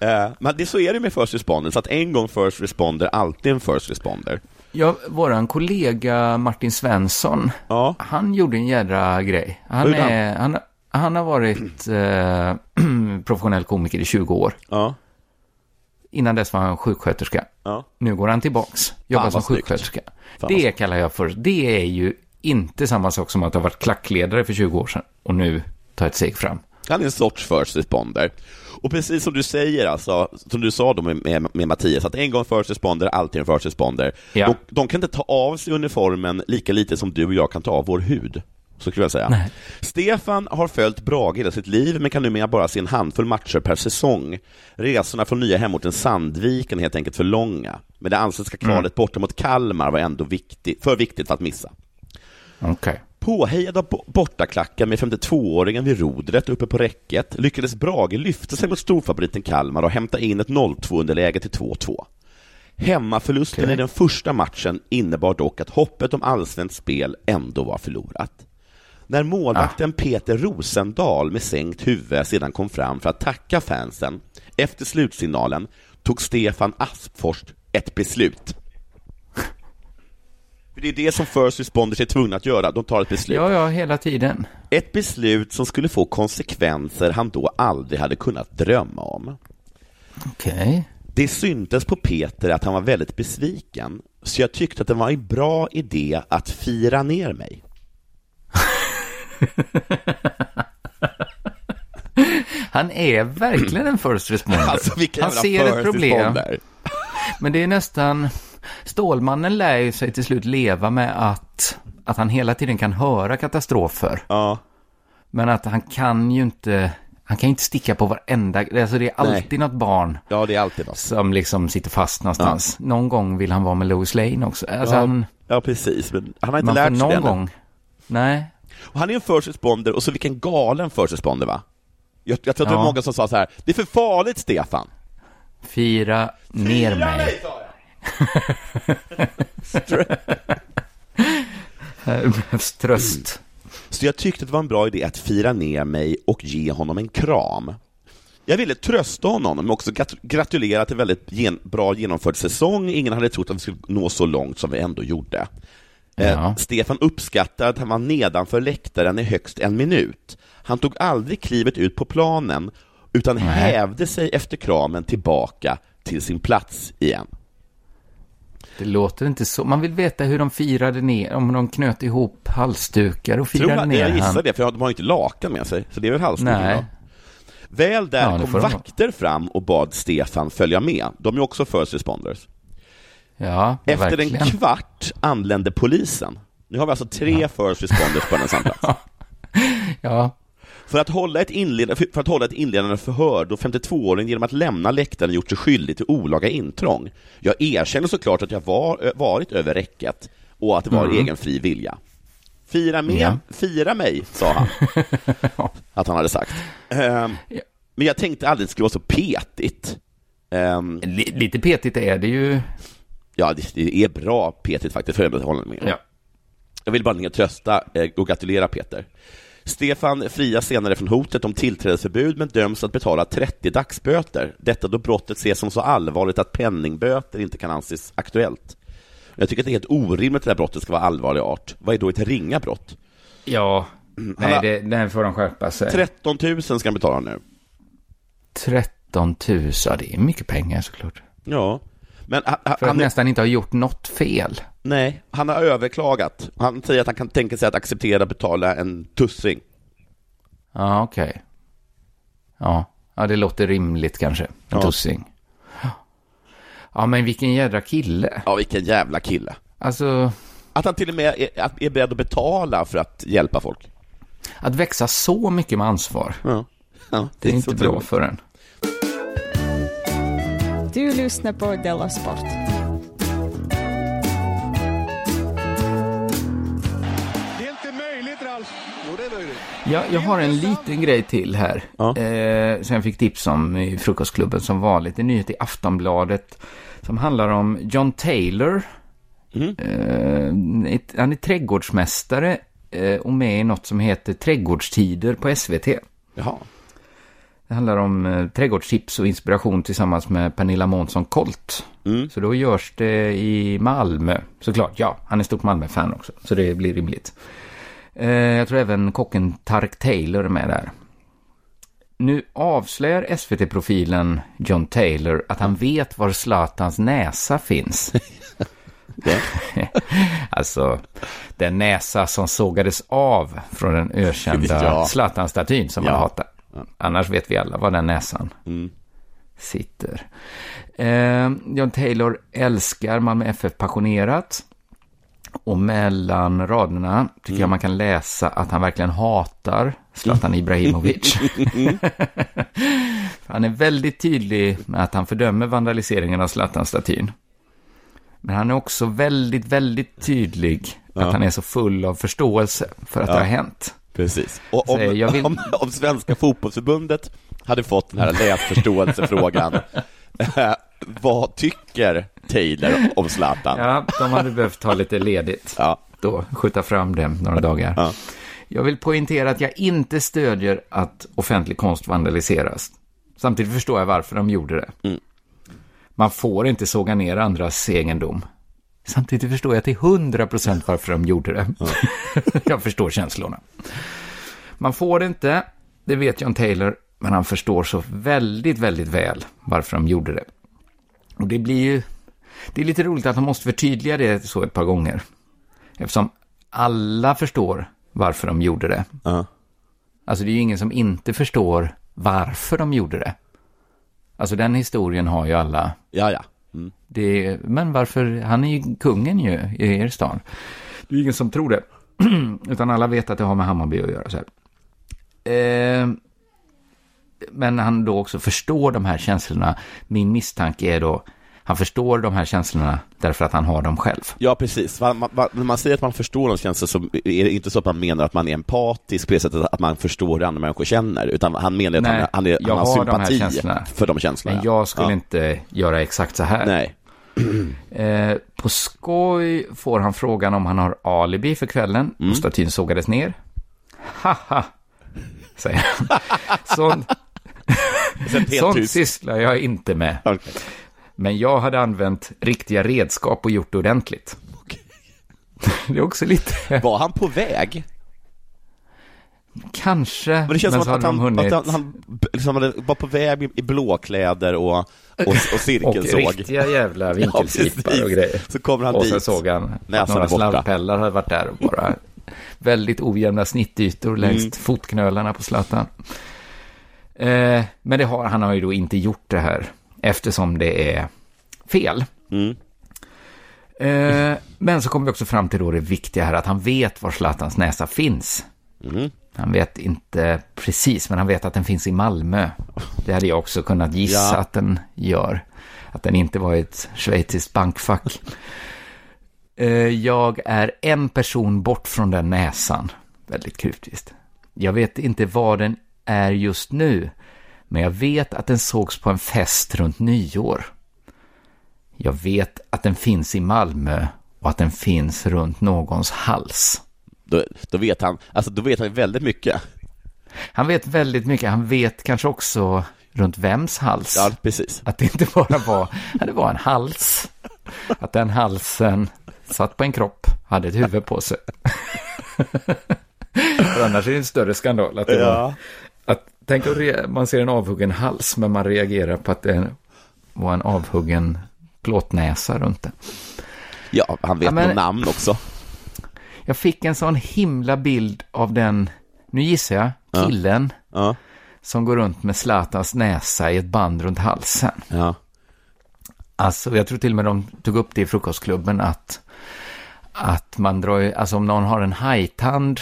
Eh, men det, så är det med first responder, så att en gång first responder, alltid en first responder. Ja, våran kollega Martin Svensson, Ja. han gjorde en jädra grej. Han? är, han, han har varit eh, professionell komiker i 20 år. Ja. Innan dess var han sjuksköterska. Ja. Nu går han tillbaks, jobbar Fan, som snyggt. sjuksköterska. Fan, det kallar jag för, det är ju inte samma sak som att ha varit klackledare för 20 år sedan och nu ta ett steg fram. Han är en sorts first responder. Och precis som du säger, alltså, som du sa då med, med, med Mattias, att en gång first responder, alltid en first responder. Ja. De, de kan inte ta av sig uniformen lika lite som du och jag kan ta av vår hud. Så skulle jag säga. Nej. Stefan har följt Brage hela sitt liv, men kan numera bara se en handfull matcher per säsong. Resorna från nya hemorten Sandviken är helt enkelt för långa. Men det allsvenska kvalet borta mot Kalmar var ändå viktigt, för viktigt för att missa. Okej. Påhejad av bo- bortaklacken med 52-åringen vid rodret uppe på räcket lyckades Brage lyfta sig mot storfavoriten Kalmar och hämta in ett 0-2-underläge till 2-2. Hemmaförlusten Okej. i den första matchen innebar dock att hoppet om allsvenskt spel ändå var förlorat. När målvakten Peter Rosendahl med sänkt huvud sedan kom fram för att tacka fansen efter slutsignalen tog Stefan Aspfors ett beslut. För det är det som first responders är tvungna att göra, de tar ett beslut. Ja, ja, hela tiden. Ett beslut som skulle få konsekvenser han då aldrig hade kunnat drömma om. Okej. Det syntes på Peter att han var väldigt besviken, så jag tyckte att det var en bra idé att fira ner mig. Han är verkligen en first responder. Alltså Han ser ett problem. Men det är nästan... Stålmannen lär ju sig till slut leva med att, att han hela tiden kan höra katastrofer. Ja, Men att han kan ju inte... Han kan ju inte sticka på varenda... Alltså det är alltid något barn ja det är alltid något. som liksom sitter fast någonstans. Någon gång vill han vara med Lois Lane också. Alltså Ja, han, ja, precis, men han har inte lärt sig någon det gång... Nej. Och han är en first responder, och så vilken galen first responder va? Jag, jag tror att det var Ja. många som sa så här, det är för farligt Stefan. Fira ner Fira mig. sa jag! Här behövs tröst. Så jag tyckte att det var en bra idé att fira ner mig och ge honom en kram. Jag ville trösta honom, men också grat- gratulera till väldigt gen- bra genomförd säsong. Ingen hade trott att vi skulle nå så långt som vi ändå gjorde. Eh, Ja. Stefan uppskattar att han var nedanför läktaren i högst en minut. Han tog aldrig klivet ut på planen, utan Nej. hävde sig efter kramen tillbaka till sin plats igen. Det låter inte så. Man vill veta hur de firade ner, om de knöt ihop halsdukar och Tror firade jag, ner jag gissar han. det, för de har inte lakan med sig, så det är väl halsduken Nej. då. Väl där Ja, kom vakter fram och bad Stefan följa med. De är också first responders. Ja, Efter verkligen. en kvart anlände polisen. Nu har vi alltså tre first responders på en och samma plats. Ja, För att, hålla ett inledande, för att hålla ett inledande förhör då 52-åringen genom att lämna läktaren gjort sig skyldig till olaga intrång. Jag erkänner såklart att jag var, varit över räcket och att det var Mm. egen fri vilja. Fira, med, Ja. fira mig, sa han. att han hade sagt. Ja. men jag tänkte aldrig att det skulle vara så petigt. Li- lite petigt är det ju. Ja, det, det är bra petigt faktiskt, för jag håller med. Ja. Jag vill bara ringa och trösta eh, och gratulera Peter. Stefan frias senare från hotet om tillträdesförbud men döms att betala 30 dagsböter. Detta då brottet ses som så allvarligt att penningböter inte kan anses aktuellt. Jag tycker att det är helt orimligt att det här brottet ska vara allvarlig art. Vad är då ett ringa brott? Ja, Han nej, har- det, där får de skärpa sig. 13 000 ska han betala nu. 13 000, ja, det är mycket pengar såklart. Ja. Men han, För att han, nästan inte ha gjort något fel. nej, han har överklagat. Han säger att han kan tänka sig att acceptera betala en tussing. Ja, okej. Ja. ja, det låter rimligt kanske. En Ja. tussing. Ja, men vilken jädra kille. Ja, vilken jävla kille. Alltså, Att han till och med är, är beredd att betala för att hjälpa folk. att växa så mycket med ansvar. Ja. Ja, Det är så inte bra otroligt. för en. Du lyssnar på Della Sport. Det är inte möjligt, Ralf. Jo, det är möjligt. Ja, jag har en liten grej till här. Ja. Eh, som jag fick tips om i Frukostklubben som vanligt. En nyhet i Aftonbladet som handlar om John Taylor. Mm. Eh, han är trädgårdsmästare eh, och med i något som heter Trädgårdstider på SVT. Jaha. Det handlar om eh, trädgårdschips och inspiration tillsammans med Pernilla Månsson Colt. Mm. Så då görs det i Malmö, såklart. Ja, han är stort Malmö-fan också, så det blir rimligt. Eh, jag tror även kocken Tark Taylor är med där. Nu avslöjar SVT-profilen John Taylor att han vet var Zlatans näsa finns. alltså, den näsa som sågades av från den ökända. Zlatan-statyn som man Ja. hatar. Annars vet vi alla var den näsan Mm. sitter. Eh, John Taylor älskar Malmö FF passionerat. Och mellan raderna tycker Mm. jag man kan läsa att han verkligen hatar Zlatan Ibrahimovic. han är väldigt tydlig med att han fördömer vandaliseringen av Zlatan-statyn. Men han är också väldigt, väldigt tydlig Ja. att han är så full av förståelse för att Ja. det har hänt. Precis. Och om, jag vill- om, om Svenska fotbollsförbundet hade fått den här läsförståelsefrågan, eh, vad tycker Taylor om Zlatan? Ja, de hade behövt ta lite ledigt. Ja. Då skjuta fram det några dagar. Ja. Jag vill poängtera att jag inte stödjer att offentlig konst vandaliseras. Samtidigt förstår jag varför de gjorde det. Mm. Man får inte såga ner andras egendom. Samtidigt förstår jag till 100% varför de gjorde det. jag förstår känslorna. Man får inte, det vet John Taylor, men han förstår så väldigt, väldigt väl varför de gjorde det. Och det blir ju, det är lite roligt att han måste förtydliga det så ett par gånger. Eftersom alla förstår varför de gjorde det. Ja. Alltså det är ju ingen som inte förstår varför de gjorde det. Alltså den historien har ju alla. Ja, ja. Mm. Det, men varför, han är ju kungen ju i er stan. Det är ju ingen som tror det. Utan alla vet att det har med Hammarby att göra. Så här. Eh, men han då också förstår de här känslorna. Min misstanke är då, han förstår de här känslorna därför att han har dem själv. Ja, precis. Man, man, när man säger att man förstår de känslor så är det inte så att man menar att man är empatisk på det sättet att man förstår hur andra människor känner, utan han menar att Nej, han, han, är, han har har de sympati känslorna. för de känslorna. Men jag skulle ja. inte göra exakt så här. Nej. Eh, på skoj får han frågan om han har alibi för kvällen Mm. och statyn sågades ner. Haha, säger han. Sånt, sånt sysslar jag inte med. Okej. Men jag hade använt riktiga redskap och gjort det ordentligt. Det är också lite, Var han på väg? kanske, Men det känns men som att, han, hunnit. att han, han liksom var på väg i- blåkläder och, och, och och cirkelsåg. riktiga jävla vinkelslipar precis. och grejer. Så kommer han och dit. så såg han att några slarvpellar hade varit där och bara väldigt ojämna snittytor längs Mm. fotknölarna på Zlatan. Eh, men det har, han har ju då inte gjort det här eftersom det är fel. Mm. Eh, men så kommer vi också fram till då det viktiga här att han vet var Zlatans näsa finns. Mm. Han vet inte precis, men han vet att den finns i Malmö. Det hade jag också kunnat gissa Ja. att den gör. Att den inte var i ett schweiziskt bankfack. Eh, Jag är en person bort från den näsan. Väldigt kryptiskt. Jag vet inte var den är just nu, men jag vet att den sågs på en fest runt nyår. Jag vet att den finns i Malmö och att den finns runt någons hals. Då, då vet han, alltså då vet han väldigt mycket. Han vet väldigt mycket. Han vet kanske också runt vems hals. Ja, precis. Att det inte bara var, att det var en hals. Att den halsen satt på en kropp, hade ett huvud på sig. För annars är det en större skandal. Att det Ja. var, att, tänk re, man ser en avhuggen hals, men man reagerar på att det var en avhuggen plåtnäsa runt det. Ja, han vet Ja, men- namn också. Jag fick en sån himla bild av den, nu gissar jag, Ja. killen Ja. som går runt med Zlatans näsa i ett band runt halsen. Ja. Alltså, jag tror till och med de tog upp det i frukostklubben att, att man drar alltså om någon har en hajtand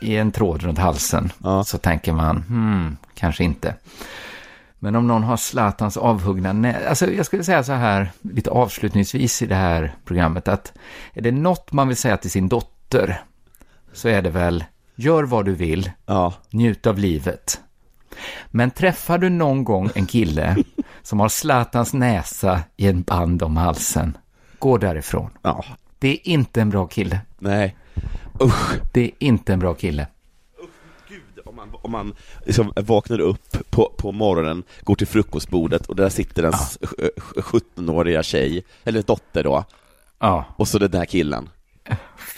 i en tråd runt halsen Ja. så tänker man, hmm, kanske inte. Men om någon har Zlatans avhuggna nä... Alltså jag skulle säga så här, lite avslutningsvis i det här programmet, att är det något man vill säga till sin dotter så är det väl, gör vad du vill, Ja. njut av livet. Men träffar du någon gång en kille som har Zlatans näsa i en band om halsen, gå därifrån. Ja. Det är inte en bra kille. Nej. Usch. Det är inte en bra kille. Gud, om man, om man liksom vaknar upp på, på morgonen, går till frukostbordet och där sitter en sj- 17-åriga tjej, eller dotter då, Ja. och så den där killen.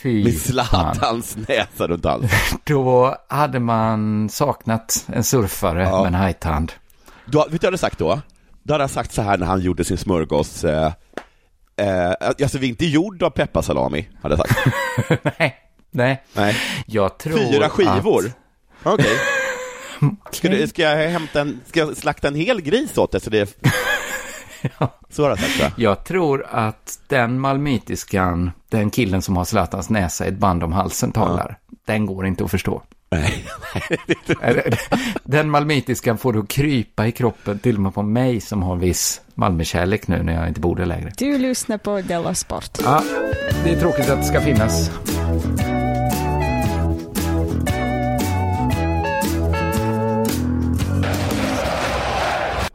Fy Med. Zlatans näsa runt halsen. Då hade man saknat en surfare med en hajtand. Då, vet du vad jag hade sagt då? Då hade jag sagt så här när han gjorde sin smörgås, eh, eh, alltså vi är inte gjord av pepparsalami, hade jag sagt. Nej, nej. Nej. Jag tror Fyra skivor? Att... Okej. Ska, du, ska jag hämta en, ska jag slakta en hel gris åt dig så det är... Så har jag sagt va? Jag tror att den malmitiskan, den killen som har Zlatans näsa i ett band om halsen talar, den går inte att förstå. Nej. den malmitiskan får du krypa i kroppen, till och med på mig som har viss Malmökärlek nu när jag inte bor där längre. Du lyssnar på Della Sport. Ja, det är tråkigt att det ska finnas.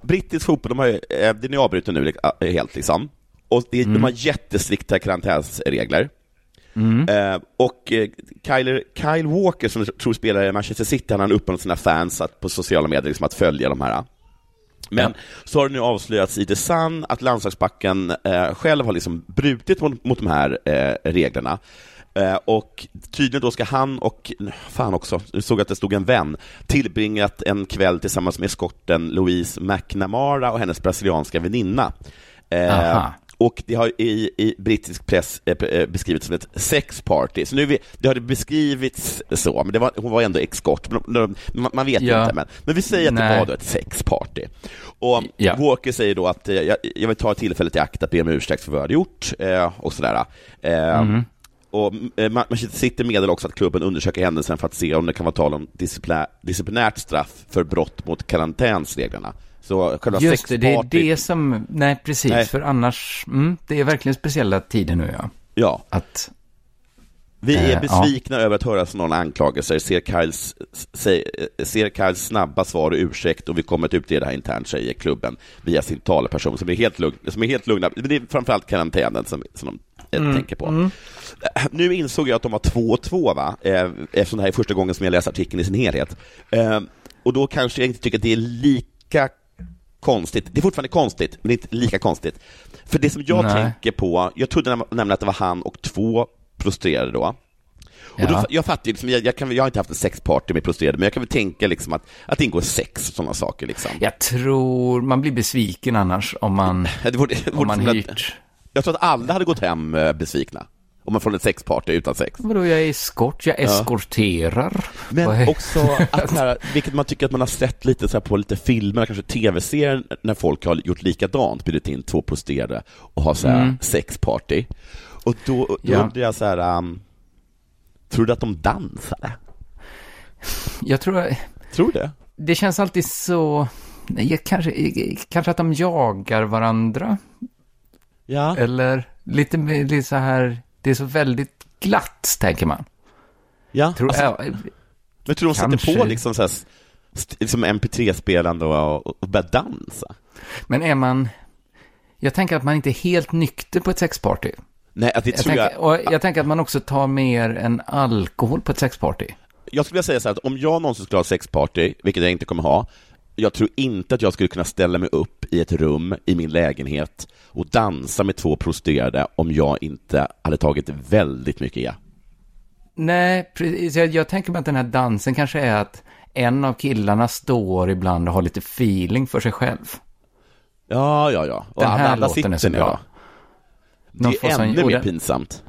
Brittisk fotboll, de har ju, eh, den är avbruten nu eh, helt liksom. Och det, de har jättestrikta karantänsregler. Eh, och eh, Kyle, Kyle Walker, som jag tror spelar i Manchester City, han har uppmanat sina fans att, på sociala medier liksom, att följa de här. Men så har det nu avslöjats i The Sun att landslagsbacken eh, själv har liksom brutit mot, mot de här eh, reglerna. Eh, och tydligen då ska han och, fan också, jag såg att det stod en vän, tillbringat en kväll tillsammans med eskorten Louise McNamara och hennes brasilianska väninna. Eh, Aha. och det har i, i brittisk press eh, beskrivits som ett sexparty. Så nu vi, det har det beskrivits så, men det var, hon var ändå. Men, de- man, man vet Ja. inte, men, men vi säger att det Nej. var då ett sexparty. Och Ja. Walker säger då att jag, jag vill ta tillfället i akt att be om ursäkt för vad jag hade gjort och sådär. Mhm. Och eh, Manchester City meddelar också att klubben undersöker händelsen för att se om det kan vara tal om disciplinärt straff för brott mot karantänsreglerna. Så själva Just det, det är det som, nej precis, Nej. för annars, mm, det är verkligen speciella tider nu ja. Ja. Att, Vi är Eh, besvikna över att höra sådana anklagelser, ser Kyles, se, ser Kyles snabba svar och ursäkt och vi kommer att utreda det här internt, säger klubben via sin talesperson som är helt, lugn, som är helt lugna. Det är framförallt karantänen som, som de Mm, tänker på. mm. Nu insåg jag att de var 2-2, va? Eh, eftersom det här är första gången som jag läser artikeln i sin helhet. Eh, och då kanske jag inte tycker att det är lika konstigt. Det är fortfarande konstigt, men inte lika konstigt. För det som jag Nej. tänker på, jag trodde näm- nämligen att det var han och två prostituerade då. Och då, Ja. jag fattar liksom, jag, jag, kan, jag har inte haft en sexparty med prostituerade, men jag kan väl tänka liksom att, att det ingår sex och sådana saker. Liksom. jag tror, man blir besviken annars om man, Det vore, det vore om man som att- hyrt. Jag tror att alla hade gått hem eh, besvikna, om man får ett sexparty utan sex. Vadå, jag är eskort, jag Ja. eskorterar. Vad Men också att här, vilket man tycker att man har sett lite så här på lite filmer, kanske tv-serier, när folk har gjort likadant, bjudit in två prostituerade och har så här Mm. sexparty. Och då, då Ja. undrar jag så här, um, tror du att de dansade? Jag tror, Tror du det? det känns alltid så, kanske, kanske att de jagar varandra. Ja. Eller lite, lite så här, det är så väldigt glatt, tänker man. Ja, Tror, alltså, ja, men tror de sätter på liksom så här, liksom MP3-spelande och, och, börjar dansa? men är man, jag tänker att man inte är helt nykter på ett sexparty. Nej, att det Jag tror jag... tänker, och jag tänker att man också tar mer än alkohol på ett sexparty. Jag skulle vilja säga så här att om jag någonsin skulle ha sexparty, vilket jag inte kommer ha, jag tror inte att jag skulle kunna ställa mig upp i ett rum i min lägenhet och dansa med två prostituerade om jag inte hade tagit väldigt mycket E. Nej, precis. Jag, jag tänker mig att den här dansen kanske är att en av killarna står ibland och har lite feeling för sig själv. Ja, ja, ja. Och Den här alla, låten är så bra. Någon Det är ännu mer pinsamt.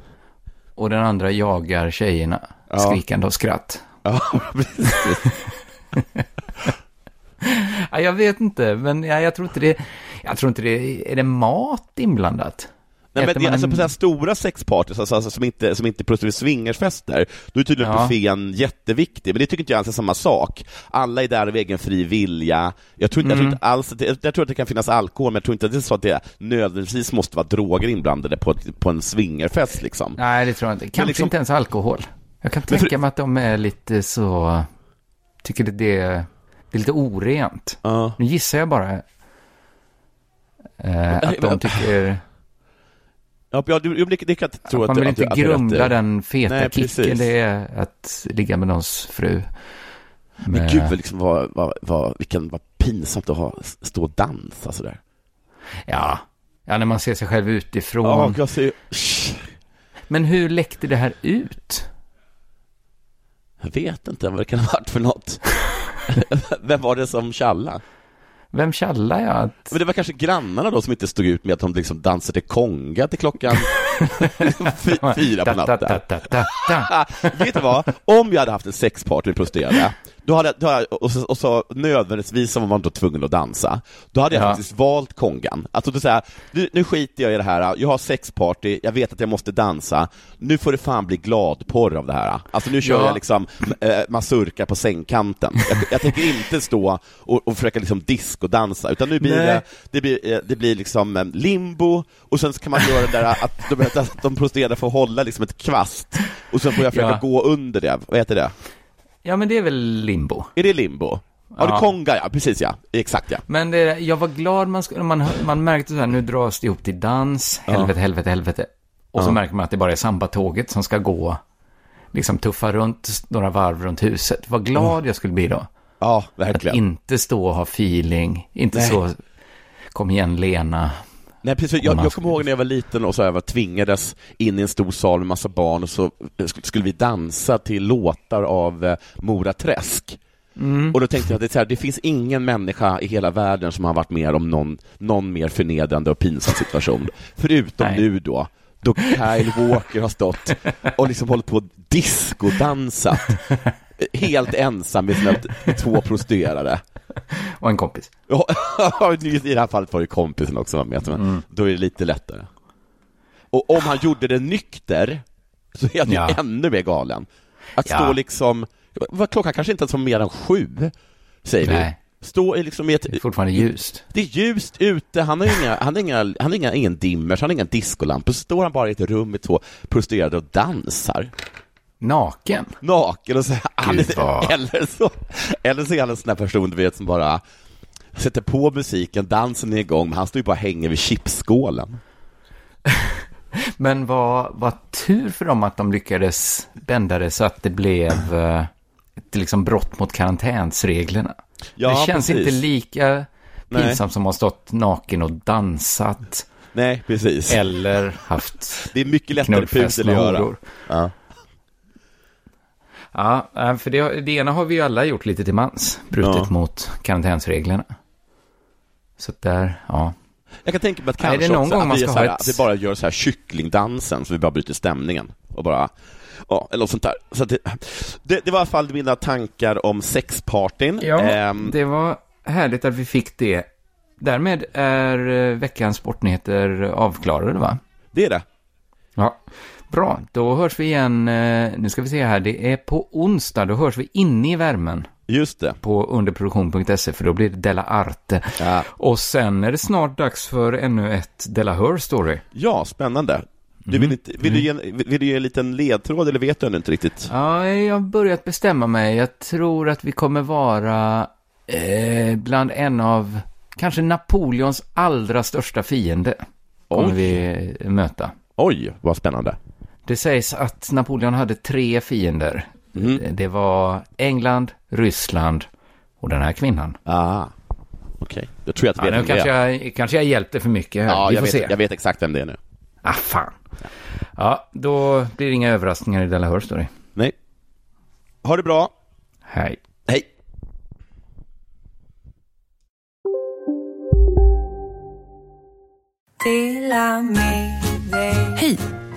Och den andra jagar tjejerna, Ja. skrikande och skratt. Ja, precis. Ja, jag vet inte, men ja, jag tror inte det, jag tror inte det, är det mat inblandat? Nej, men det, man alltså på så här stora sexpartys, alltså, alltså, som inte, som inte är prostituerade swingersfester, då är tydligen Ja. buffén jätteviktig, men det tycker inte jag alls är samma sak. Alla är där av egen fri vilja. Jag tror, inte- jag tror Mm. inte alls, att det, jag tror att det kan finnas alkohol, men jag tror inte att det är så att det nödvändigtvis måste vara droger inblandade på, på en swingerfest liksom. Nej, det tror jag inte. Kanske liksom- inte ens alkohol. Jag kan Men för- tänka mig att de är lite så, tycker det, det, det är lite orent. Ja. Nu gissar jag bara eh, att de tycker... Ja, du, det, det kan jag tro Att att man vill att inte att grumla i. den feta Nej, kicken precis. det är att ligga med någons fru. Men Med- gud, liksom, vad, vad, vad, vilken, vad pinsamt att ha, stå och dansa sådär. Ja. ja, när man ser sig själv utifrån. Ja, jag ser Men hur läckte det här ut? Jag vet inte vad det kan ha varit för något. Vem var det som tjallade? Vem tjallar jag? Att... Men det var kanske grannarna då som inte stod ut med att de liksom dansade konga till klockan fy- fyra på natten. Vet du vad? Om jag hade haft en sexpartner med prostituerade, då hade jag, då hade jag och, så, och så nödvändigtvis så var man då tvungen att dansa, då hade jag Ja. faktiskt valt kongan. Alltså att säga, nu, nu skiter jag i det här, jag har sexparty, jag vet att jag måste dansa, nu får det fan bli gladporr av det här. Alltså nu kör Ja. jag liksom eh, mazurka på sängkanten. Jag, jag tänker inte stå och, och försöka liksom discodansa, utan nu blir Nej. det, det blir, eh, det blir liksom eh, limbo, och sen så kan man göra det där att de, att de prostituerade får hålla liksom ett kvast, och sen får jag försöka Ja. gå under det, vad heter det? Ja, men det är väl limbo. Är det limbo? Ja, det konga ja, precis ja, exakt ja. Men det, jag var glad man, man, man märkte så här, nu dras det ihop till dans, Ja. helvete, helvete, helvete. Och så Ja. märker man att det bara är sambatåget som ska gå, liksom tuffa runt några varv runt huset. Vad glad jag skulle bli då. Ja, Att verkligen. inte stå och ha feeling, inte Nej. så, kom igen Lena. Nej, precis. Jag, jag kommer ihåg när jag var liten och så här, var tvingades in i en stor sal med massa barn och så eh, sk- skulle vi dansa till låtar av eh, Mora Träsk. Mm. Och då tänkte jag att det, här, det finns ingen människa i hela världen som har varit med om någon, någon mer förnedrande och pinsam situation. Förutom Nej. nu då, då Kyle Walker har stått och liksom hållit på och discodansat. Helt ensam med sina två prostituerade. Och en kompis. I det här fallet var ju kompisen också var med, men Mm. då är det lite lättare. Och om han gjorde det nykter, så är han Ja. ju ännu mer galen. Att Ja. stå liksom, klockan kanske inte ens var mer än sju, säger Nej. vi. Stå i liksom i ett, Det är fortfarande ljust. det är ljust ute, han har inga, han har inga, han har inga, ingen dimmers, han har inga discolampor, så står han bara i ett rum med två prostituerade och dansar. Naken. Naken och så, Gud, vad- eller så, eller så är han en sån där person du vet som bara sätter på musiken, dansen är igång, men han står ju bara och hänger vid chipsskålen. Men vad, vad tur för dem att de lyckades bända det så att det blev eh, ett liksom brott mot karantänsreglerna. Ja, det känns precis. inte lika pinsamt som att ha stått naken och dansat. Nej, precis. Eller haft Det är mycket lättare pudel att göra. Ja. Ja, eh, för det, det ena har vi ju alla gjort lite till mans, brutit Ja. mot karantänsreglerna. Så där, ja. Jag kan tänka mig att kanske det är någon gång man ska här, ha ett- att vi bara gör så här kycklingdansen, så vi bara bryter stämningen och bara, ja, eller något sånt där. Så det, det, det var i alla fall mina tankar om sexpartyn. Ja, Ehm, det var härligt att vi fick det. Därmed är eh, veckans sportnyheter avklarade, va? det är det. Ja, bra. Då hörs vi igen, eh, nu ska vi se här, det är på onsdag, då hörs vi inne i värmen Just det. på underproduktion.se, för då blir det Della Arte. Ja, Och sen är det snart dags för ännu ett Della Hör Story. ja spännande. Du Mm. vill, inte, vill, du ge, en- vill du ge en liten ledtråd, eller vet du ännu inte riktigt? Ja, jag har börjat bestämma mig. Jag tror att vi kommer vara eh, bland en av, kanske Napoleons allra största fiende. Kommer Oj. vi möta. Oj, vad spännande. Det sägs att Napoleon hade tre fiender. Mm. Det var England, Ryssland och den här kvinnan. Ah, okej. Jag tror jag Ja, att nu vet kanske är. jag, kanske jag hjälpte för mycket här. Ja, vi jag får vet, se. jag vet exakt vem det är nu. Ah, fan. Ja, då blir det inga överraskningar i Della Story. Nej. Ha det bra. Hej. Hej. Hej!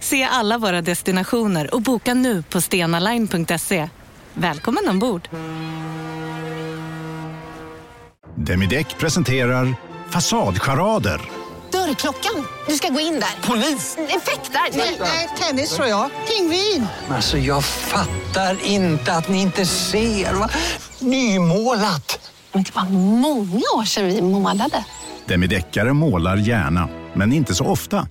Se alla våra destinationer och boka nu på stenaline.se. Välkommen ombord! Demideck presenterar Fasadcharader. Dörrklockan. Du ska gå in där. Polis? Effektar? Nej, tennis tror jag. Pingvin. Alltså jag fattar inte att ni inte ser. Va? Nymålat! Men det var många år sedan vi målade. Demideckare målar gärna, men inte så ofta.